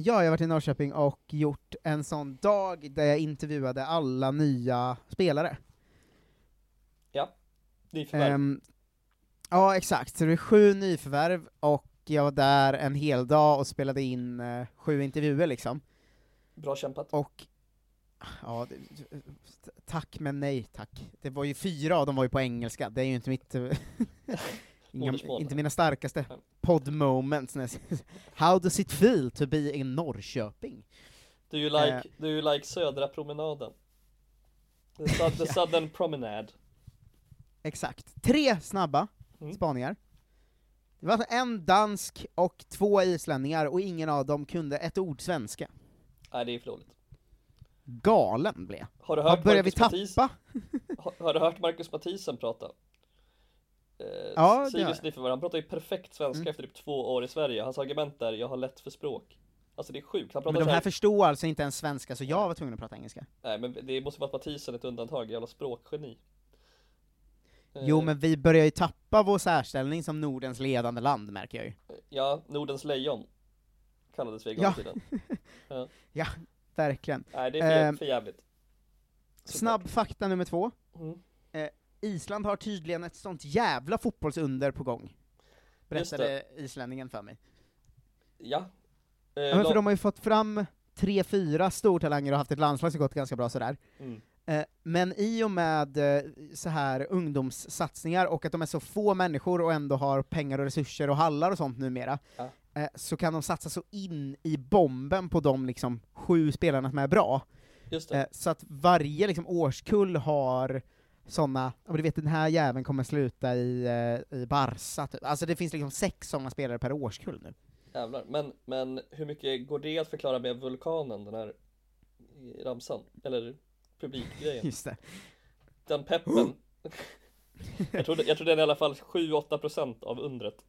E: Ja, jag har varit i Norrköping och gjort en sån dag där jag intervjuade alla nya spelare.
G: Ja. Nyförvärv.
E: Ehm, ja, exakt. Så det är sju nyförvärv, och jag var där en hel dag och spelade in eh, sju intervjuer liksom.
G: Bra kämpat.
E: Och, ja, tack men nej tack. Det var ju fyra av dem var ju på engelska, det är ju inte mitt, eh, inga, inte mina starkaste
G: Nej.
E: pod moments. när jag säger, How does it feel to be in Norrköping?
G: Är ju like, du är ju like södra promenaden. The, sud, the southern promenade.
E: Exakt. Tre snabba
G: Mm.
E: spaningar. Det var en dansk och två islänningar, och ingen av dem kunde ett ord svenska.
G: Nej, det är för dåligt.
E: Galen blev.
G: Har du hört
E: vi
G: Marcus Mathis,
E: tappa?
G: har, har du hört Marcus Mathisen prata? Eh,
E: Ja.
G: Nyförvärv, han pratar ju perfekt svenska
E: Mm.
G: efter typ två år i Sverige. Hans argument är, jag har lätt för språk. Alltså det är sjukt, han pratar
E: Men de här
G: här,
E: förstod alltså inte ens svenska, så jag var tvungen att prata engelska.
G: Nej men det måste vara Mathisen ett undantag, jävla språkgeni. Eh,
E: Jo, men vi börjar ju tappa vår särställning som Nordens ledande land, märker jag ju.
G: Ja, Nordens lejon kallades vi en gång
E: Ja.
G: tiden.
E: Ja, verkligen.
G: Nej det är för,
E: Ehm,
G: för jävligt.
E: Snabb fakta nummer två.
G: Mm.
E: Island har tydligen ett sånt jävla fotbollsunder på gång. Berättade islänningen för mig.
G: Ja. Eh,
E: Ja, men för de har ju fått fram tre, fyra stortalanger och haft ett landslag som gått ganska bra sådär.
G: Mm.
E: Eh, Men i och med eh, så här ungdomssatsningar och att de är så få människor och ändå har pengar och resurser och hallar och sånt numera,
G: Ja.
E: eh, så kan de satsa så in i bomben på de liksom sju spelarna som är bra.
G: Just det.
E: Eh, Så att varje liksom, årskull har men du vet den här jäveln kommer sluta i, eh, i Barca, typ. alltså det finns liksom sex sådana spelare per årskull nu.
G: Jävlar. Men, men hur mycket går det att förklara med vulkanen, den här ramsan? Eller publikgrejen?
E: Just det.
G: Den peppen. jag, tror, jag tror den är i alla fall 7-8% av undret.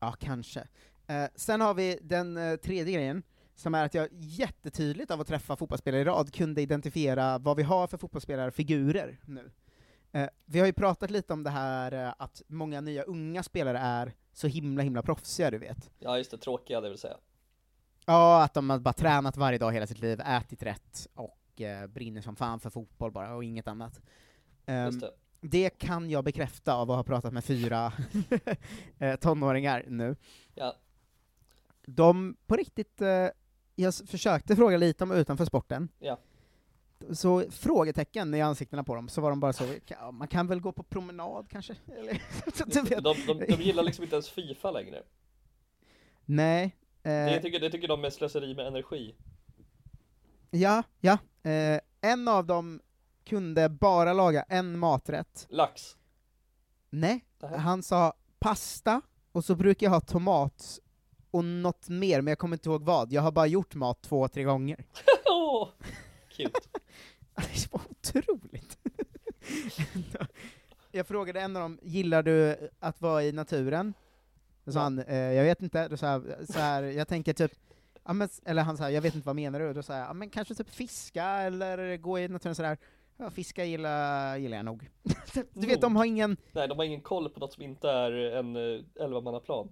E: Ja, kanske. Eh, sen har vi den eh, tredje grejen, som är att jag jättetydligt av att träffa fotbollsspelare i rad kunde identifiera vad vi har för fotbollsspelare-figurer nu. Eh, vi har ju pratat lite om det här eh, att många nya unga spelare är så himla himla proffsiga, du vet.
G: Ja just det, tråkiga det vill säga.
E: Ja, att de har bara tränat varje dag hela sitt liv, ätit rätt och eh, brinner som fan för fotboll bara, och inget annat. Ehm,
G: Just det.
E: det kan jag bekräfta av att ha pratat med fyra eh, tonåringar nu.
G: Ja.
E: de på riktigt, eh, jag försökte fråga lite om utanför sporten,
G: Ja.
E: så frågetecken i ansiktena på dem, så var de bara så, "Ja, man kan väl gå på promenad kanske? Eller, vet.
G: De, de, de gillar liksom inte ens Fifa längre.
E: Nej.
G: Det
E: Eh,
G: tycker, det tycker de är slöseri med energi.
E: ja, ja. Eh, en av dem kunde bara laga en maträtt.
G: Lax.
E: Nej, han sa pasta, och så brukar jag ha tomat och något mer, men jag kommer inte ihåg vad. Jag har bara gjort mat två, tre gånger.
G: Åh, Cute.
E: Det var otroligt. jag frågade en av dem, gillar du att vara i naturen? Då sa han, eh, jag vet inte, då sa jag, så här, jag tänker typ, ja, men, eller han sa, jag vet inte vad menar du? Då sa jag, ja, men kanske typ fiska, eller gå i naturen sådär. Ja, fiska gillar, gillar jag nog. du vet, de har ingen,
G: Nej, de har ingen koll på något som inte är en eh, 11-mannaplan.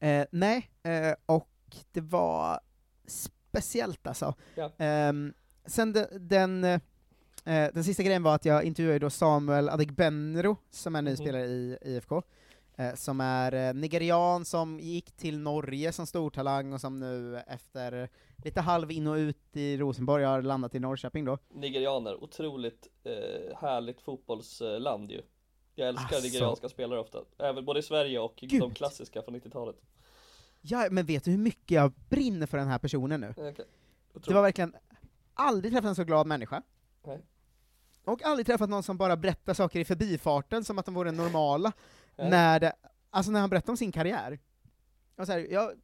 E: Eh, nej, eh, och det var speciellt alltså.
G: Ja.
E: Ehm, sen de, den, eh, den sista grejen var att jag intervjuade då Samuel Adegbenro, som är ny
G: Mhm.
E: spelare i IFK, eh, som är eh, nigerian som gick till Norge som stortalang och som nu efter lite halv in och ut i Rosenborg har landat i Norrköping då.
G: Nigerianer, otroligt eh, härligt fotbollsland ju. Jag älskar
E: Asså.
G: nigerianska spelare ofta. Även både i Sverige och de
E: Gud.
G: klassiska från 90-talet.
E: Ja, men vet du hur mycket jag brinner för den här personen nu?
G: Okay.
E: Det var verkligen, aldrig träffat en så glad människa.
G: Nej.
E: Och aldrig träffat någon som bara berättar saker i förbifarten som att de vore normala,
G: Nej.
E: när det, alltså när han berättar om sin karriär. Och så här, jag har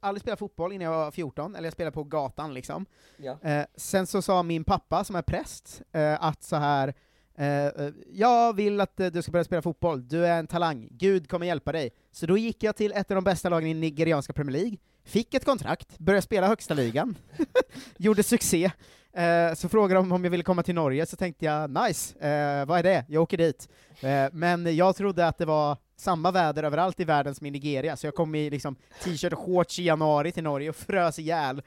E: aldrig spelat fotboll innan jag var 14, eller jag spelade på gatan liksom.
G: Ja.
E: Eh, sen så sa min pappa, som är präst, eh, att så här Eh, eh, jag vill att eh, du ska börja spela fotboll, du är en talang, Gud kommer hjälpa dig. Så då gick jag till ett av de bästa lagen i nigerianska Premier League, fick ett kontrakt, började spela högsta ligan, gjorde succé. Eh, så frågade de om jag ville komma till Norge, så tänkte jag nice, eh, vad är det? Jag åker dit. Eh, men jag trodde att det var samma väder överallt i världen som i Nigeria, så jag kom i liksom t-shirt och shorts i januari till Norge och frös ihjäl.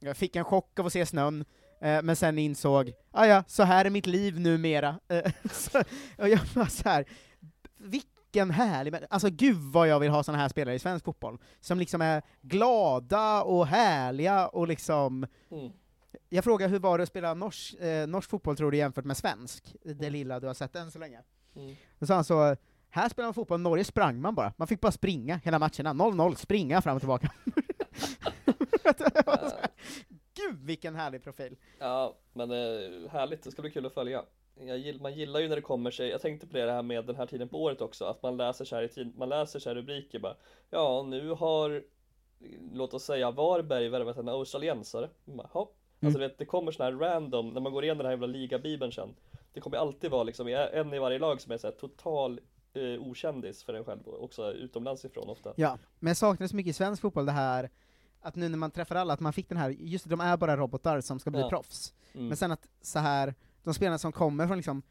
E: Jag fick en chock av att se snön, men sen insåg, ah ja, så här är mitt liv numera. Eh, så, och jag var så här, vilken härlig Alltså gud vad jag vill ha såna här spelare i svensk fotboll, som liksom är glada och härliga och liksom
G: Mm.
E: Jag frågade hur var det att spela norsk, eh, norsk fotboll tror du jämfört med svensk? Det lilla du har sett än så länge.
G: Mm.
E: Då sa han så, här spelar man fotboll, i Norge sprang man bara. Man fick bara springa hela matcherna, 0-0, springa fram och tillbaka. Gud vilken härlig profil!
G: Ja, men eh, härligt, det ska bli kul att följa. Gill, man gillar ju när det kommer sig, jag tänkte på det här med den här tiden på året också, att man läser så här i tid, man läser så här rubriker bara Ja, nu har, låt oss säga Varberg värvat en australiensare. "Hopp." Alltså du vet, det kommer sån här random, när man går igenom den här jävla ligabibeln sen Det kommer alltid vara liksom en i varje lag som är så här total eh, okändis för en själv, och också utomlands ifrån ofta.
E: Ja, men så mycket i svensk fotboll det här, att nu när man träffar alla, att man fick den här, just det, de är bara robotar som ska bli
G: Ja.
E: proffs.
G: Mm.
E: Men sen att så här, de spelarna som kommer från liksom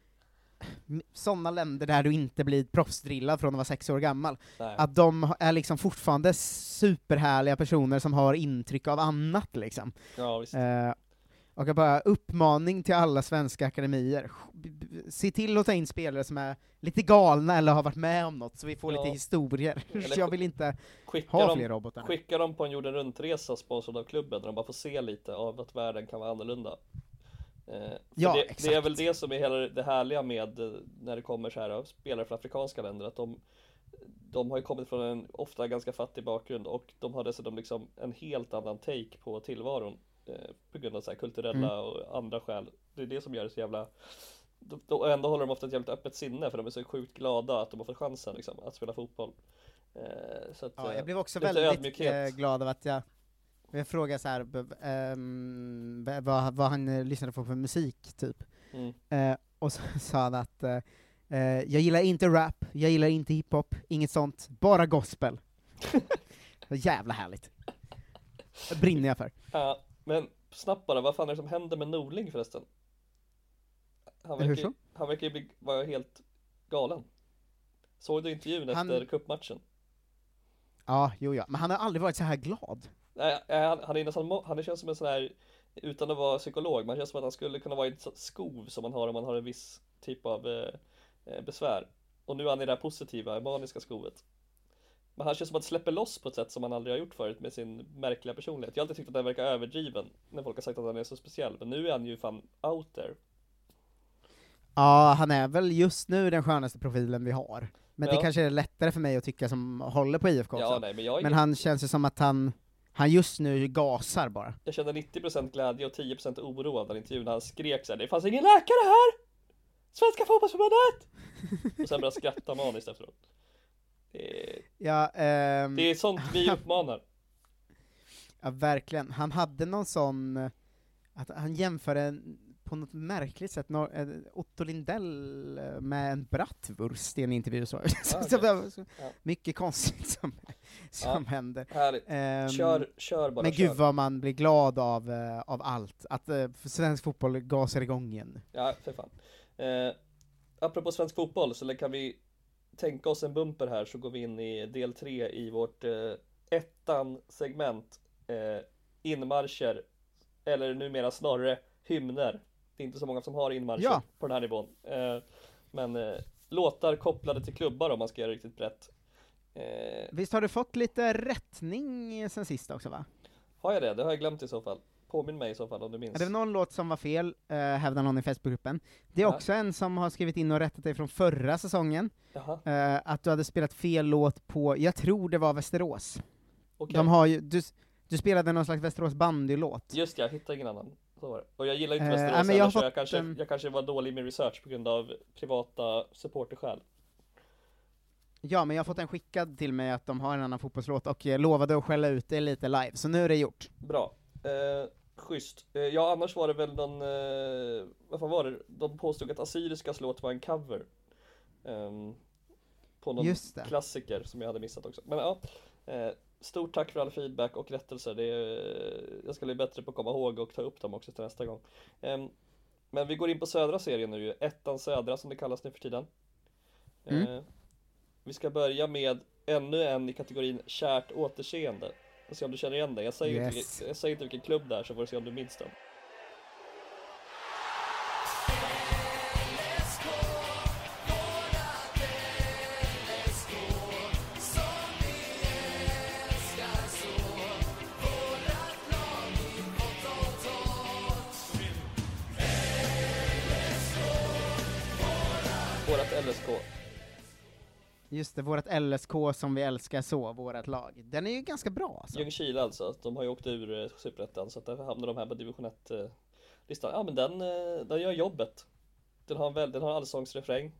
E: sådana länder där du inte blir proffsdrillad från att vara sex år gammal,
G: Nej.
E: att de är liksom fortfarande superhärliga personer som har intryck av annat liksom.
G: Ja.
E: Eh, och bara uppmaning till alla svenska akademier, se till att ta in spelare som är lite galna eller har varit med om något, så vi får
G: Ja.
E: lite historier.
G: Eller
E: jag vill inte ha
G: dem,
E: fler robotar.
G: skicka dem på en jorden runt-resa sponsrad av klubben där de bara får se lite av att världen kan vara annorlunda. Eh,
E: Ja,
G: det, det är
E: exakt.
G: väl det som är hela det härliga med eh, när det kommer så här av spelare från afrikanska länder att de de har ju kommit från en ofta ganska fattig bakgrund och de har dessutom liksom en helt annan take på tillvaron på grund av så kulturella
E: Mm.
G: och andra skäl. Det är det som gör det så jävla och ändå håller de ofta ett jävligt öppet sinne för de är så sjukt glada att de har fått chansen liksom, att spela fotboll. Eh, så att,
E: Ja,
G: eh,
E: jag blev också väldigt
G: ödmjukhet.
E: eh, glad av att jag jag frågade så här, v- vad, vad han eh, lyssnade på för musik, typ.
G: Mm.
E: Eh, och så sa han att eh, eh, jag gillar inte rap, jag gillar inte hiphop, inget sånt, bara gospel. Jävla härligt. Det brinner jag för.
G: Ja, men snabbt bara, vad fan är det som händer med Norling förresten? Han verkar, ju- han verkar ju bli, vara helt galen. Såg du intervjun
E: Han-
G: efter cupmatchen?
E: Ja, jo ja, men han har aldrig varit så här glad.
G: Nej, han, han är nästan, han känns som en sån här, utan att vara psykolog, man känns som att han skulle kunna vara i ett skov som man har om man har en viss typ av eh, eh, besvär. Och nu är han i det här positiva, maniska skovet. Men han känns som att släpper loss på ett sätt som han aldrig har gjort förut med sin märkliga personlighet. Jag har alltid tyckt att han verkar överdriven när folk har sagt att han är så speciell, men nu är han ju fan out there.
E: Ja, han är väl just nu den skönaste profilen vi har. Men
G: Ja.
E: det kanske är lättare för mig att tycka som håller på IFK
G: Ja, nej, men
E: men
G: ingen-
E: han känns ju som att han, han just nu gasar bara.
G: Jag kände 90% glädje och 10% oro av den intervjun när han skrek såhär Det fanns ingen läkare här! Svenska fotbollsförbundet! Och sen började skratta maniskt efteråt. Det är,
E: Ja, ehm,
G: det är sånt vi uppmanar.
E: Ja, verkligen. Han hade någon sån, eh, att han jämförde en- på något märkligt sätt eh, Otto Lindell eh, med en bratwurst i en intervju. Så. så,
G: okej.
E: så,
G: Ja.
E: Mycket konstigt som, som
G: Ja,
E: händer.
G: härligt.
E: Ehm,
G: Kör- kör bara,
E: Men
G: kör.
E: gud vad man blir glad av, eh, av allt. Att eh, för svensk fotboll gasar igång igen.
G: Ja, för fan. Eh, apropå svensk fotboll så kan vi tänka oss en bumper här så går vi in i del tre i vårt eh, ettan segment eh, inmarscher eller numera snarare hymner. Det är inte så många som har inmarscher
E: Ja.
G: på den här nivån. Eh, men eh, låtar kopplade till klubbar om man ska göra det riktigt brett. Eh,
E: Visst har du fått lite rättning sen sist också va?
G: har jag det? Det har jag glömt i så fall. Påminn mig i så fall om du minns.
E: Ja, Det var någon låt som var fel, eh, hävdar någon i Facebookgruppen. Det är
G: Ja.
E: också en som har skrivit in och rättat dig från förra säsongen, eh, att du hade spelat fel låt på, jag tror det var Västerås.
G: Okej.
E: De har ju, du, du spelade någon slags Västerås bandylåt.
G: Just det, jag hittade ingen annan. Så var det. Och jag gillar inte
E: Eh,
G: Västerås
E: ja, men jag
G: så jag kanske,
E: en-
G: jag kanske var dålig min research på grund av privata supporterskäl.
E: Ja, men jag har fått en skickad till mig att de har en annan fotbollslåt och eh, lovade att skälla ut det lite live, så nu är det gjort.
G: Bra. Eh, schysst. Eh, ja, annars var det väl någon, eh, vad fan var det? De påstod att Assyriskas låt var en cover. Ehm, på någon klassiker som jag hade missat också. Men ja, eh, stort tack för all feedback och rättelser. Det är, jag ska bli bättre på att komma ihåg och ta upp dem också till nästa gång. Ehm, men vi går in på södra serien nu ettan södra som det kallas nu för tiden.
E: Mm.
G: Eh, vi ska börja med ännu en i kategorin kärt återseende. Och se om du känner igen den. Jag säger,
E: Yes.
G: inte, jag säger inte vilken klubb det är så får du se om du minns den.
E: Det, vårt LSK som vi älskar så, vårt lag. Den är ju ganska bra alltså.
G: Ljungskile alltså, de har ju åkt ur eh, Superettan så att därför hamnar de här på division 1-listan. Eh, ja men den, eh, den gör jobbet. Den har en, väl, den har en allsångsrefräng.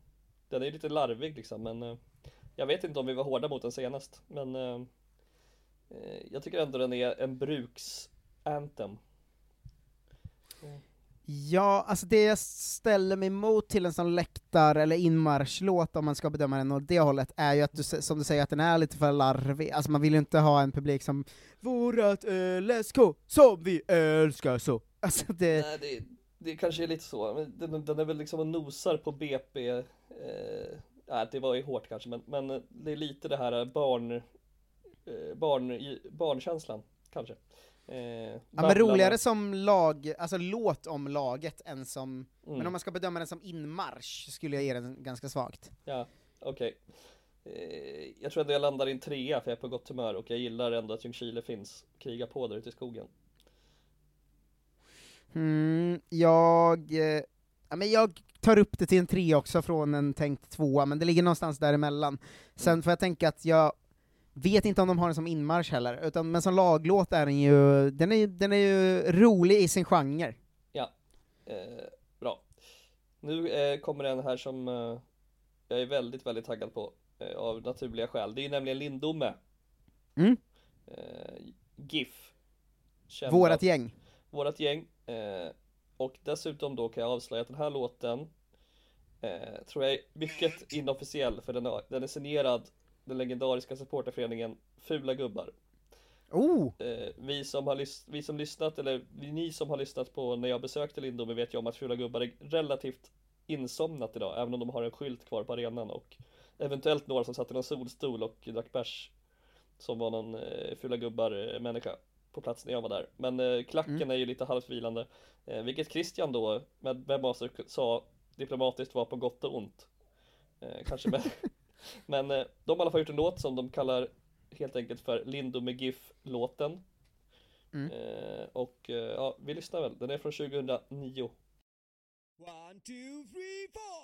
G: Den är ju lite larvig liksom men jag vet inte om vi var hårda mot den senast men jag tycker ändå den är en bruks-anthem.
E: Ja, alltså det jag ställer mig emot till en sån läktar eller inmarschlåt, om man ska bedöma den åt det hållet, är ju att du, som du säger, att den är lite för larvig. Alltså man vill ju inte ha en publik som Vårat LSK, som vi älskar så. Alltså det...
G: Nej, det, det kanske är lite så. Men Den, den är väl liksom och nosar på BP. Eh, nej, det var ju hårt kanske, men, men det är lite det här barn, eh, barn, barnkänslan kanske. Eh,
E: Ja, men roligare som lag, alltså låt om laget än som,
G: Mm.
E: men om man ska bedöma den som inmarsch skulle jag ge den ganska svagt.
G: Ja, okej. Eh, jag tror ändå jag landar i en trea för jag är på gott humör och jag gillar ändå att Ljungskile finns. Kriga på där ute i skogen.
E: Mm, jag, eh, ja, men jag tar upp det till en tre också från en tänkt tvåa, men det ligger någonstans däremellan. Sen får jag tänka att jag vet inte om de har den som inmarsch heller, utan, men som laglåt är den ju, den är, den är ju rolig i sin genre.
G: Ja, eh, bra. Nu eh, kommer en här som eh, jag är väldigt, väldigt taggad på eh, av naturliga skäl. Det är ju nämligen Lindome.
E: Mm.
G: Eh, GIF. Känd
E: Vårat gäng.
G: Vårat gäng. Eh, och dessutom då kan jag avslöja att den här låten tror jag är mycket inofficiell för den den är signerad den legendariska supporterföreningen Fula Gubbar.
E: Oh!
G: Eh, vi, som har lys- vi som lyssnat, eller ni som har lyssnat på när jag besökte Lindome vet ju om att Fula Gubbar är relativt insomnat idag, även om de har en skylt kvar på arenan och eventuellt några som satt i någon solstol och drack bärs som var någon eh, Fula Gubbar eh, på plats när jag var där. Men eh, klacken
E: Mm.
G: är ju lite halvt vilande, eh, vilket Christian då, med webmaster, sa diplomatiskt var på gott och ont. Eh, kanske med Men eh, de har i alla fall gjort en låt som de kallar helt enkelt för Lindo med GIF-låten.
E: Mm.
G: Eh, och eh, ja, vi lyssnar väl. Den är från 2009.
L: One, two, three, four.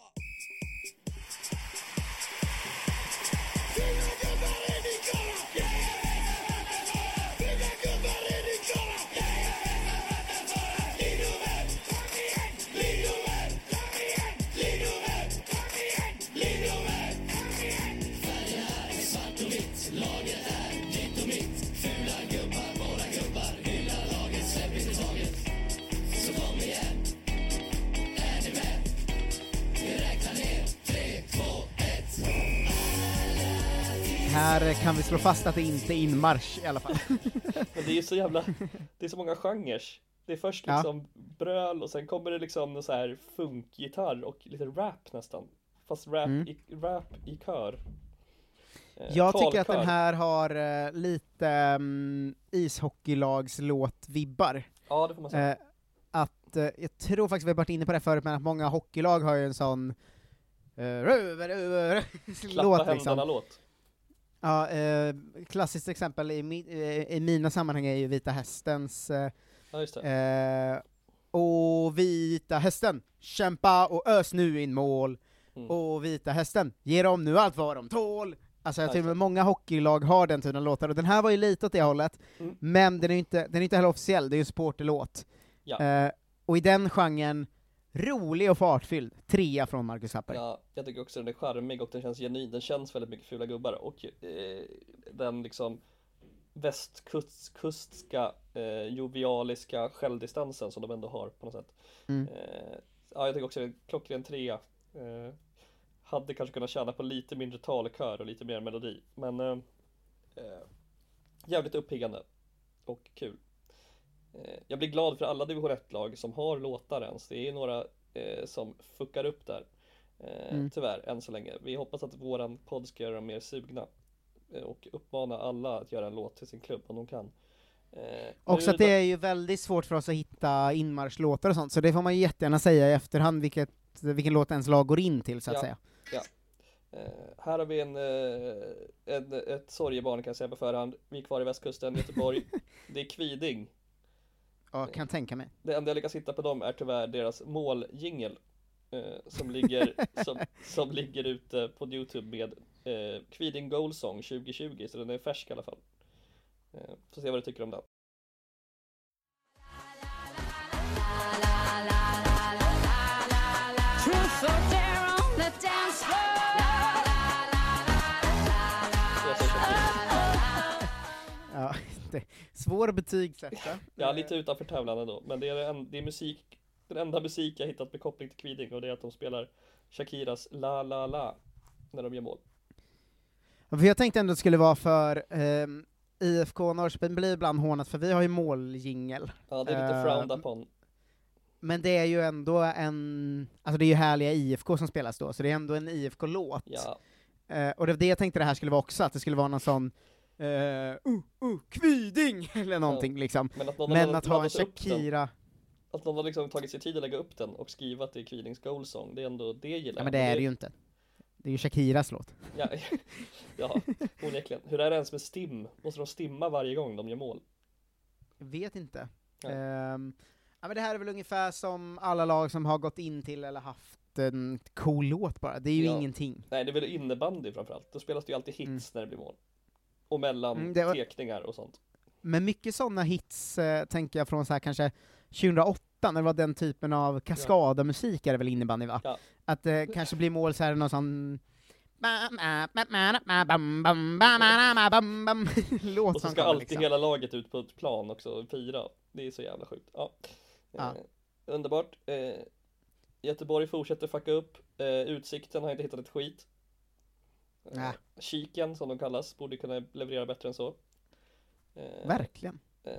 E: Här kan vi slå fast att det inte är inmarsch i alla fall.
G: Men det är ju så jävla, det är så många genrer. Det är först
E: Ja.
G: liksom bröl och sen kommer det liksom någon så här funkgitarr och lite rap nästan. Fast rap,
E: Mm.
G: i, rap i kör. Eh,
E: Jag tycker att den här har eh, lite um, ishockeylagslåt-vibbar.
G: Ja, det får man säga.
E: Eh, att, eh, jag tror faktiskt vi har varit inne på det förut, men att många hockeylag har ju en sån eh,
G: Klappa
E: låt liksom.
G: låt.
E: Ja, eh, klassiskt exempel i, mi, eh, i mina sammanhang är ju Vita Hästens eh,
G: Ja,
E: eh, Och Vita Hästen, kämpa och ös nu in mål.
G: Mm.
E: Och Vita Hästen, ge dem nu allt vad de tål. Alltså jag
G: Ja,
E: tror att många hockeylag har den typen av låtar, och den här var ju lite åt det hållet,
G: Mm.
E: men den är ju inte, den är inte heller officiell, det är ju en supporterlåt.
G: Ja.
E: Eh, och i den genren, rolig och fartfylld, trea från Marcus Tapper.
G: Ja, jag tycker också den är charmig och den känns genuin. Den känns väldigt mycket fula gubbar och eh, den liksom västkustska eh, jovialiska självdistansen som de ändå har på något sätt.
E: Mm.
G: Eh, ja, jag tycker också det är en klockren trea. Eh, hade kanske kunnat tjäna på lite mindre talkör och lite mer melodi, men eh, eh, jävligt uppiggande och kul. Eh, jag blir glad för alla division 1-lag som har låtar ens. Det är några eh, som fuckar upp där. Eh,
E: Mm.
G: Tyvärr, än så länge. Vi hoppas att våran podd ska göra dem mer sugna. Och uppmana alla att göra en låt till sin klubb om de kan. Eh,
E: Också att det är ju väldigt svårt för oss att hitta inmarschlåtar och sånt, så det får man ju jättegärna säga i efterhand vilket, vilken låt ens lag går in till, så att
G: Ja.
E: säga.
G: Ja. Eh, här har vi en, eh, en, ett sorgebarn kan jag säga på förhand. Vi är kvar i västkusten, Göteborg. det är Kviding.
E: Ja, kan tänka mig.
G: Det enda jag lyckas hitta på dem är tyvärr deras måljingel. Eh, som, ligger, som, som ligger ute på Youtube med eh, Kviding Goal Song 2020, så den är färsk i alla fall. Eh, får se vad du tycker om den.
E: Det, svår betygsätta.
G: Ja, lite utanför tävlan ändå, men det är, en, det är musik, den enda musik jag hittat med koppling till Kviding och det är att de spelar Shakiras La La La när de gör mål.
E: Ja, För jag tänkte ändå att det skulle vara för ehm, IFK Norrköping blir ibland hånat, för vi har ju måljingel.
G: Ja, det är lite
E: Eh,
G: frowned upon.
E: Men det är ju ändå en, alltså det är ju härliga IFK som spelas då, så det är ändå en IFK-låt.
G: Ja.
E: Eh, och det var det jag tänkte det här skulle vara också, att det skulle vara någon sån uh, uh, uh, Kviding! eller någonting liksom.
G: Men att
E: Men att ha en. Shakira,
G: Att någon har liksom tagit sig tid att lägga upp den och skriva att det är Kvidings Goal Song, det är ändå, det gillar
E: ja men det är det ju inte. Det är ju Shakiras låt.
G: Ja, ja onekligen. Hur är det ens med stim? Måste de stimma varje gång de gör mål?
E: Jag vet inte.
G: Ja.
E: Ehm, ja, men det här är väl ungefär som alla lag som har gått in till eller haft en cool låt bara, det är ju
G: Ja.
E: ingenting.
G: Nej, det är väl innebandy framförallt. Då spelas det ju alltid hits när det blir mål. Och mellan
E: Mm, var-
G: tekningar och sånt.
E: Men mycket sådana hits eh, tänker jag från så här kanske 2008, när det var den typen av kaskadermusik är det väl innebandy va?
G: Ja.
E: Att det kanske blir mål så här någon sån låt
G: Och så ska alltid
E: liksom.
G: hela laget ut på ett plan också och fira. Det är så jävla sjukt. Ja.
E: Ja.
G: Eh, underbart. Eh, Göteborg fortsätter fucka upp. Eh, utsikten har inte hittat ett skit.
E: Nä.
G: Kiken som de kallas borde kunna leverera bättre än så. Eh,
E: Verkligen.
G: Eh,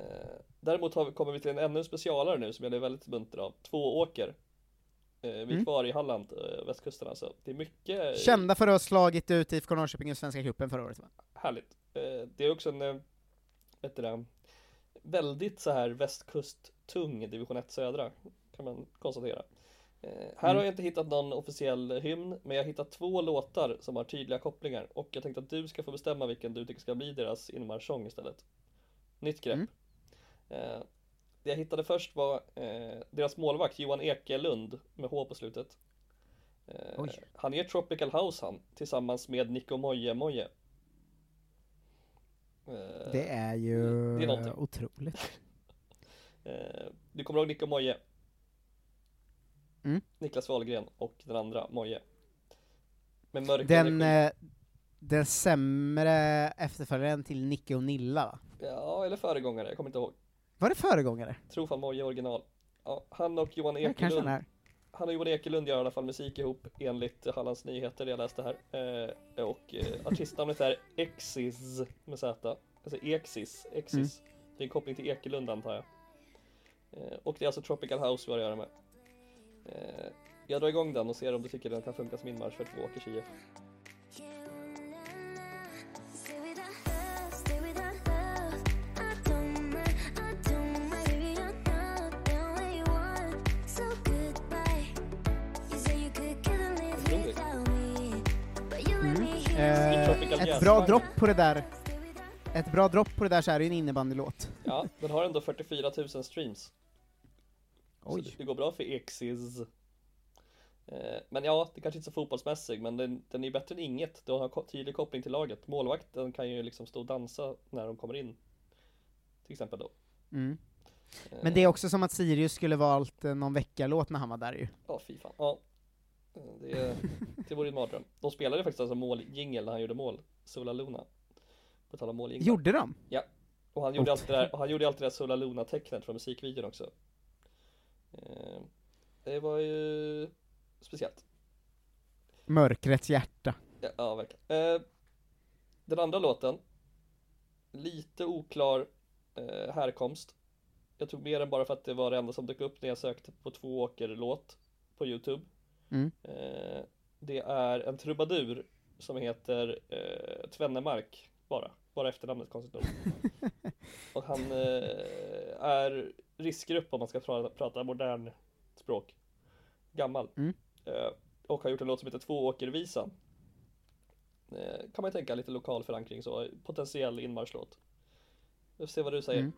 G: däremot har vi, kommer vi till en ännu specialare nu som jag är väldigt munter av. Två åker. Vi är
E: Mm.
G: kvar i Halland, västkusten alltså. Det är mycket
E: Kända för att ha slagit ut IFK Norrköping i Svenska cupen förra året va?
G: härligt. Det är också en, vet det, väldigt så här västkust-tung division 1 södra kan man konstatera. Eh, här har jag inte hittat någon officiell hymn, men jag har hittat två låtar som har tydliga kopplingar och jag tänkte att du ska få bestämma vilken du tycker ska bli deras inmarschsång istället. Nytt grepp.
E: Mm.
G: Eh, det jag hittade först var eh, deras målvakt Johan Ekelund med H på slutet. Eh, han är Tropical House han, tillsammans med Nico Moje Moje. Eh,
E: Det är ju
G: det är
E: otroligt.
G: Eh, du kommer ihåg Nico Moje?
E: Mm.
G: Niklas Wahlgren och den andra Moje. Med mörk
E: Den,
G: energi.
E: eh, den sämre efterföljaren till Nicke och Nilla va?
G: Ja, eller föregångare, jag kommer inte ihåg.
E: Var det föregångare?
G: Tror fan Moje original. Ja, han och Johan
E: Ja, kanske den
G: Ekelund. Han och Johan Ekelund gör i alla fall musik ihop enligt Hallands Nyheter, det jag läste här. Eh, och eh, artistnamnet är Exis med Z. Alltså Exis, Exis. Det är en koppling till Ekelund antar jag. Eh, och det är alltså Tropical House vi har att göra med. Eh, jag drar igång den och ser om du tycker den kan funka som inmarsch för två åkers IF.
E: Ett bra dropp på det där. Ett bra dropp på det där så är det ju en innebandylåt.
G: Ja, den har ändå 44 000 streams.
E: Oj.
G: Så det- går bra för Exis. Eh, Men ja, det kanske inte är så fotbollsmässig, men den, den är bättre än inget. Den har tydlig koppling till laget. Målvakten kan ju liksom stå och dansa när de kommer in. Till exempel då.
E: Mm. Men det är också som att Sirius skulle valt eh, någon veckalåt när han var där ju.
G: Ja, fy fan. Ja. Eh, Det, det vore en mardröm. De spelade faktiskt alltså måljingel när han gjorde mål. Sola Luna. På tal om måljinglar.
E: Gjorde de?
G: Ja. Och han gjorde alltid det där, och han gjorde alltid det där Sola Luna-tecknet från musikvideon också. Eh, Det var ju speciellt.
E: Mörkrets hjärta.
G: Ja, ja verkligen. Eh, den andra låten, lite oklar eh, härkomst. Jag tog med den bara för att det var det enda som dök upp när jag sökte på två åker-låt på Youtube.
E: Mm.
G: Det är en trubadur som heter eh, Tvennemark bara, bara efternamnet konstigt nog. Och han eh, är riskgrupp om man ska prata, prata modern språk. Gammal.
E: Mm.
G: Eh, och har gjort en låt som heter Tvååkervisan. Eh, kan man ju tänka lite lokal förankring så, potentiell inmarschlåt. Vi får se vad du säger.
E: Mm.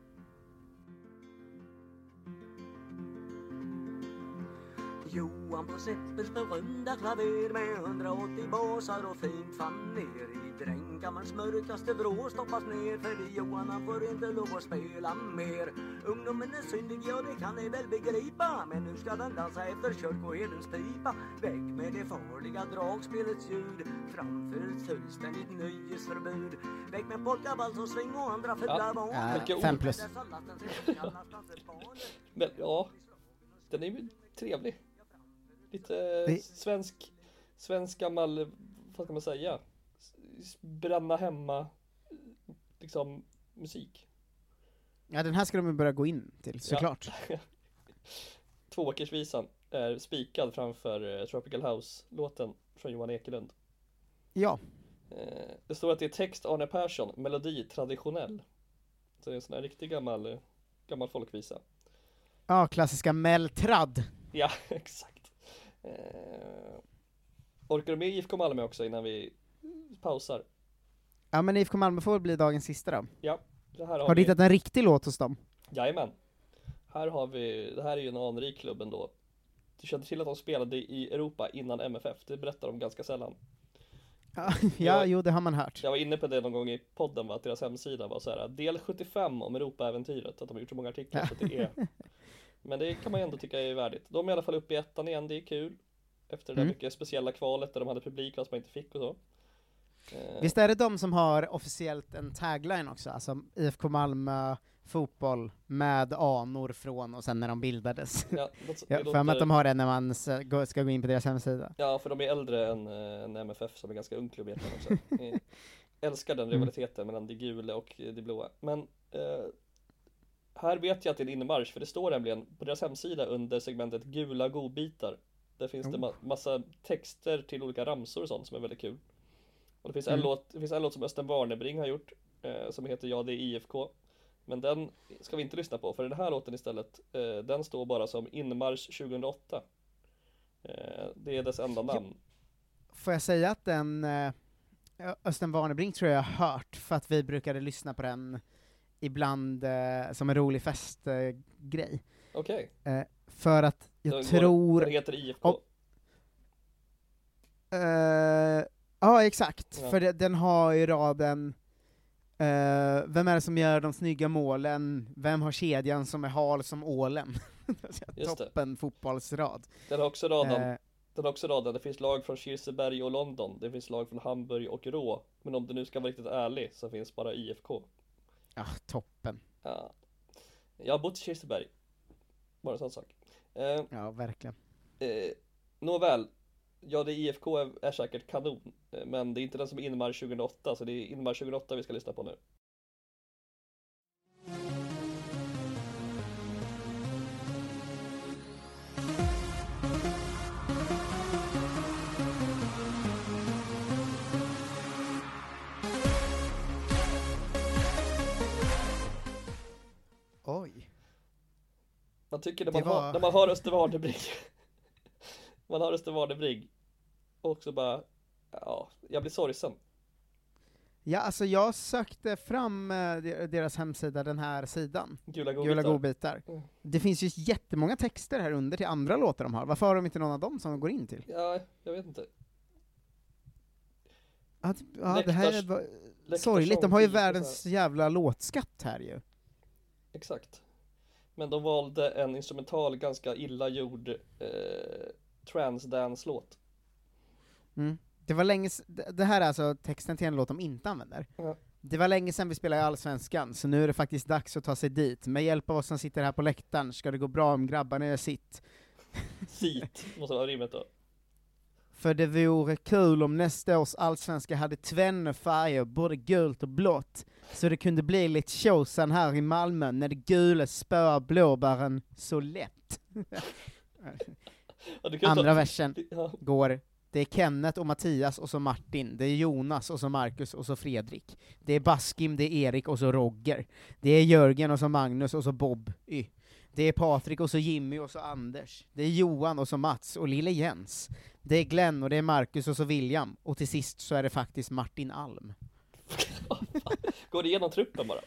M: Johan på Seppers berömda klaver med 180 basar och fint faner i drängkammarens mörkaste vrå stoppas ner för det Johan han får inte lov att spela mer. Ungdomen är syndig, ja det kan ni väl begripa men nu ska den dansa efter kyrkoherdens pipa. Väck med det farliga dragspelets ljud framför ett fullständigt nöjesförbud. Väck med polkavals och swing och andra fula
G: Ja, mycket ord.
E: fem plus.
M: Barn.
G: Men ja, den är ju trevlig. Lite
E: Det-
G: svensk, svensk gammal, vad ska man säga? Bränna hemma, liksom musik.
E: Ja, den här ska de börja gå in till, såklart.
G: Tvååkersvisan är spikad framför eh, Tropical House-låten från Johan Ekelund.
E: Ja.
G: Eh, Det står att det är text Arne Persson, melodi traditionell. Så det är en sån här riktig gammal, eh, gammal folkvisa.
E: Ja, klassiska Meltrad.
G: Ja, exakt. Eh, orkar du med IFK Malmö också innan vi pausar?
E: Ja, men IFK Malmö får bli dagens sista då.
G: Ja, det här har,
E: Har du
G: vi.
E: hittat en riktig låt hos dem?
G: Jajamän. Här har vi, det här är ju en anrik klubb ändå. Du kände till att de spelade i Europa innan MFF, det berättar de ganska sällan.
E: Ja,
G: Ja.
E: ja jo, det har man hört.
G: Jag var inne på det någon gång i podden, va? att deras hemsida var så här, del 75 om Europaäventyret, att de har gjort så många artiklar så att det är Men det kan man ju ändå tycka är värdigt. De är i alla fall uppe i ettan igen, det är kul. Efter det där
E: Mm.
G: mycket speciella kvalet där de hade publik fast man inte fick och så. Eh,
E: Visst är det de som har officiellt en tagline också? Alltså IFK Malmö fotboll med anor från och sen när de bildades.
G: Ja, det-
E: Jag har för mig att
G: låter-
E: de har det när man ska gå in på deras hemsida.
G: Ja, för de är äldre än, eh, än MFF som är ganska ung klubb också. Eh, älskar den
E: Mm.
G: rivaliteten mellan det gula och det blåa. Men eh, här vet jag att det är en inmarsch, för det står nämligen på deras hemsida under segmentet gula godbitar. Där finns det
E: Oh.
G: ma- massa texter till olika ramsor och sånt som är väldigt kul. Och det finns en
E: Mm.
G: låt, det finns en låt som Östen Warnerbring har gjort, eh, som heter Ja det är IFK. Men den ska vi inte lyssna på, för den här låten istället, eh, den står bara som inmarsch 2008. Eh, det är dess enda namn.
E: Får jag säga att den, eh, Östen Warnerbring tror jag har hört, för att vi brukade lyssna på den ibland eh, som en rolig festgrej. Grej.
G: Okej.
E: eh, för att jag
G: Den
E: tror...
G: Den heter IFK.
E: om- Eh, ja, exakt.
G: Ja.
E: För det, den har ju raden eh, Vem är det som gör de snygga målen? Vem har kedjan som är hal som ålen?
G: Det.
E: Toppen fotbollsrad.
G: Den har också raden,
E: Eh,
G: den har också raden, det finns lag från Kirseberg och London, det finns lag från Hamburg och Rå. Men om du nu ska vara riktigt ärlig så finns bara IFK.
E: Ja, toppen.
G: Ja. Jag har bott i Kirseberg. Bara en sån sak. Eh,
E: Ja, verkligen.
G: eh, nåväl, ja det IFK är, är säkert kanon. eh, Men det är inte den som är inmarsch 2008, så det är inmarsch 2008 vi ska lyssna på nu. Man tycker när man, har,
E: var-
G: när man har Öster Warnerbring Man har Öster Warnerbring Och så bara Ja, jag blir sorgsen
E: Ja, alltså jag sökte fram eh, de- deras hemsida, den här sidan.
G: Gula
E: Gula
G: godbitar.
E: godbitar.
G: Mm.
E: Det finns ju jättemånga texter här under till andra låtar de har. Varför har de inte någon av dem som de går in till?
G: Ja, jag vet inte
E: Ja, typ- ja det här är
G: Läktars-
E: sorgligt, de har ju världens jävla låtskatt här ju.
G: Exakt Men de valde en instrumental, ganska illa gjord eh, Transdance-låt
E: Mm. Det var länge det här är alltså texten till en låt de inte använder.
G: Ja.
E: Det var länge sedan vi spelade i Allsvenskan, så nu är det faktiskt dags att ta sig dit. Med hjälp av oss som sitter här på läktaren ska det gå bra om grabbarna gör sitt.
G: Sitt, måste vara rimmet då
E: För det vore kul om nästa års allsvenska hade tvenne färger, både gult och blått, så det kunde bli lite tjosan här i Malmö när det gula spöar blåbären så lätt.
G: Ja,
E: Andra
G: ta-
E: versen
G: Ja.
E: går det är Kenneth och Mattias och så Martin, det är Jonas och så Marcus och så Fredrik. Det är Baskim, det är Erik och så Roger. Det är Jörgen och så Magnus och så Bob Y. Det är Patrik och så Jimmy och så Anders. Det är Johan och så Mats och lille Jens. Det är Glenn och det är Marcus och så William. Och till sist så är det faktiskt Martin Alm.
G: Går det igenom truppen bara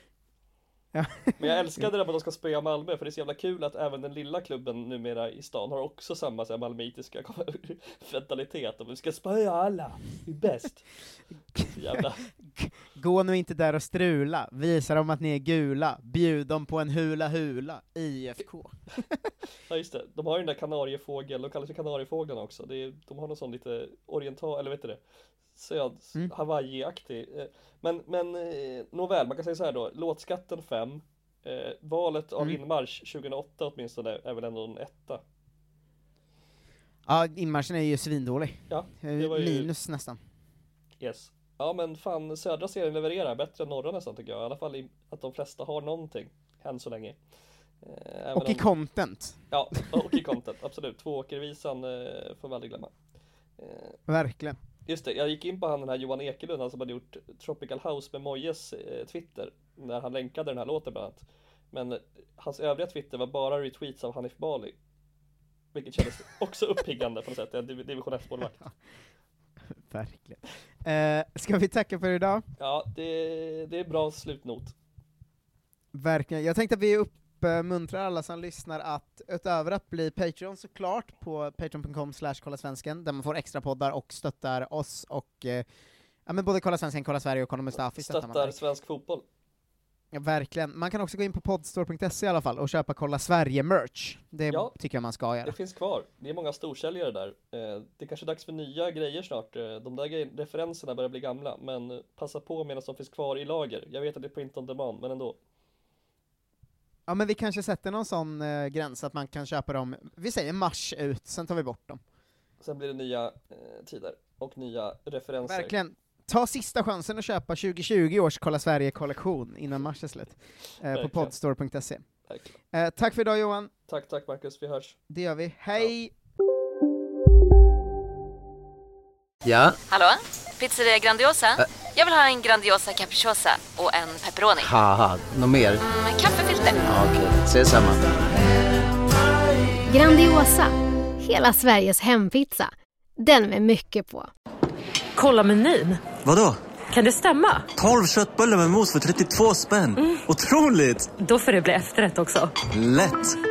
E: Ja.
G: Men jag älskade det där med att de ska spöa Malmö för det är så jävla kul att även den lilla klubben numera i stan har också samma så här, malmöitiska mentalitet. Och vi ska spöa alla, vi är bäst. Jävla
E: Gå nu inte där och strula, visa dem att ni är gula, bjud dem på en hula hula, IFK.
G: Ja just det, de har ju den där kanariefågel, de kallas för kanariefåglarna också. Det är, de har någon sån lite oriental, eller vet du det? Söd,
E: Mm.
G: Hawaii-aktig. Eh, Men, men eh, nåväl, man kan säga så här då, låtskatten 5. Eh, valet av
E: Mm.
G: inmarsch 2008 åtminstone är väl ändå en etta.
E: Ja, inmarschen är ju svindålig.
G: Ja,
E: Eh,
G: det var ju-
E: Minus nästan.
G: Yes. Ja men fan, södra serien levererar bättre än norra nästan tycker jag. I alla fall i, att de flesta har någonting, än så länge. Även
E: Och i
G: om-
E: content.
G: Ja, och i content, absolut. Tvååkervisan eh, får vi aldrig glömma. Eh,
E: Verkligen.
G: Just det, jag gick in på han den här Johan Ekelund, han som hade gjort Tropical House med Mojes eh, Twitter, när han länkade den här låten bland annat. Men hans övriga Twitter var bara retweets av Hanif Bali. Vilket kändes också uppiggande på något sätt, en div- division 1-målvakt.
E: Verkligen. Eh, ska vi tacka för idag?
G: Ja, det, det är bra slutnot.
E: Verkligen. Jag tänkte att vi uppmuntrar alla som lyssnar att utöver att bli Patreon såklart på patreon.com slash kolla svensken, där man får extra poddar och stöttar oss och eh, ja, men både Kolla Svensken, Kolla Sverige och Kolla Mustafi stöttar
G: Stöttar svensk fotboll.
E: Ja, verkligen. Man kan också gå in på podstore.se i alla fall och köpa Kolla Sverige-merch. Det
G: Ja.
E: tycker jag man ska göra.
G: Det finns kvar. Det är många storsäljare där. Eh, Det är kanske är dags för nya grejer snart. Eh, De där referenserna börjar bli gamla, men eh, passa på medan de finns kvar i lager. Jag vet att det är print on demand, men ändå.
E: Ja men vi kanske sätter någon sån eh, gräns att man kan köpa dem, vi säger mars ut, sen tar vi bort dem.
G: Sen blir det nya eh, tider och nya referenser.
E: Verkligen. Ta sista chansen att köpa 2020 års Kolla Sverige-kollektion innan mars är slut. Eh, på podstore.se. Eh, tack för idag Johan,
G: Tack, tack Marcus. Vi hörs.
E: det gör vi. Hej!
N: Ja,
K: Hallå? Pizzeria Grandiosa? Jag vill ha en Grandiosa capriciosa och en pepperoni.
N: haha, något mer?
K: Med kaffefilter.
N: Ja, Okej, ses samma.
O: Grandiosa, hela Sveriges hempizza. Den med mycket på.
P: Kolla menyn.
Q: Vadå?
P: Kan det stämma?
Q: 12 köttbullar med mos för 32 spänn. Otroligt!
P: Då får det bli efterrätt också.
Q: Lätt!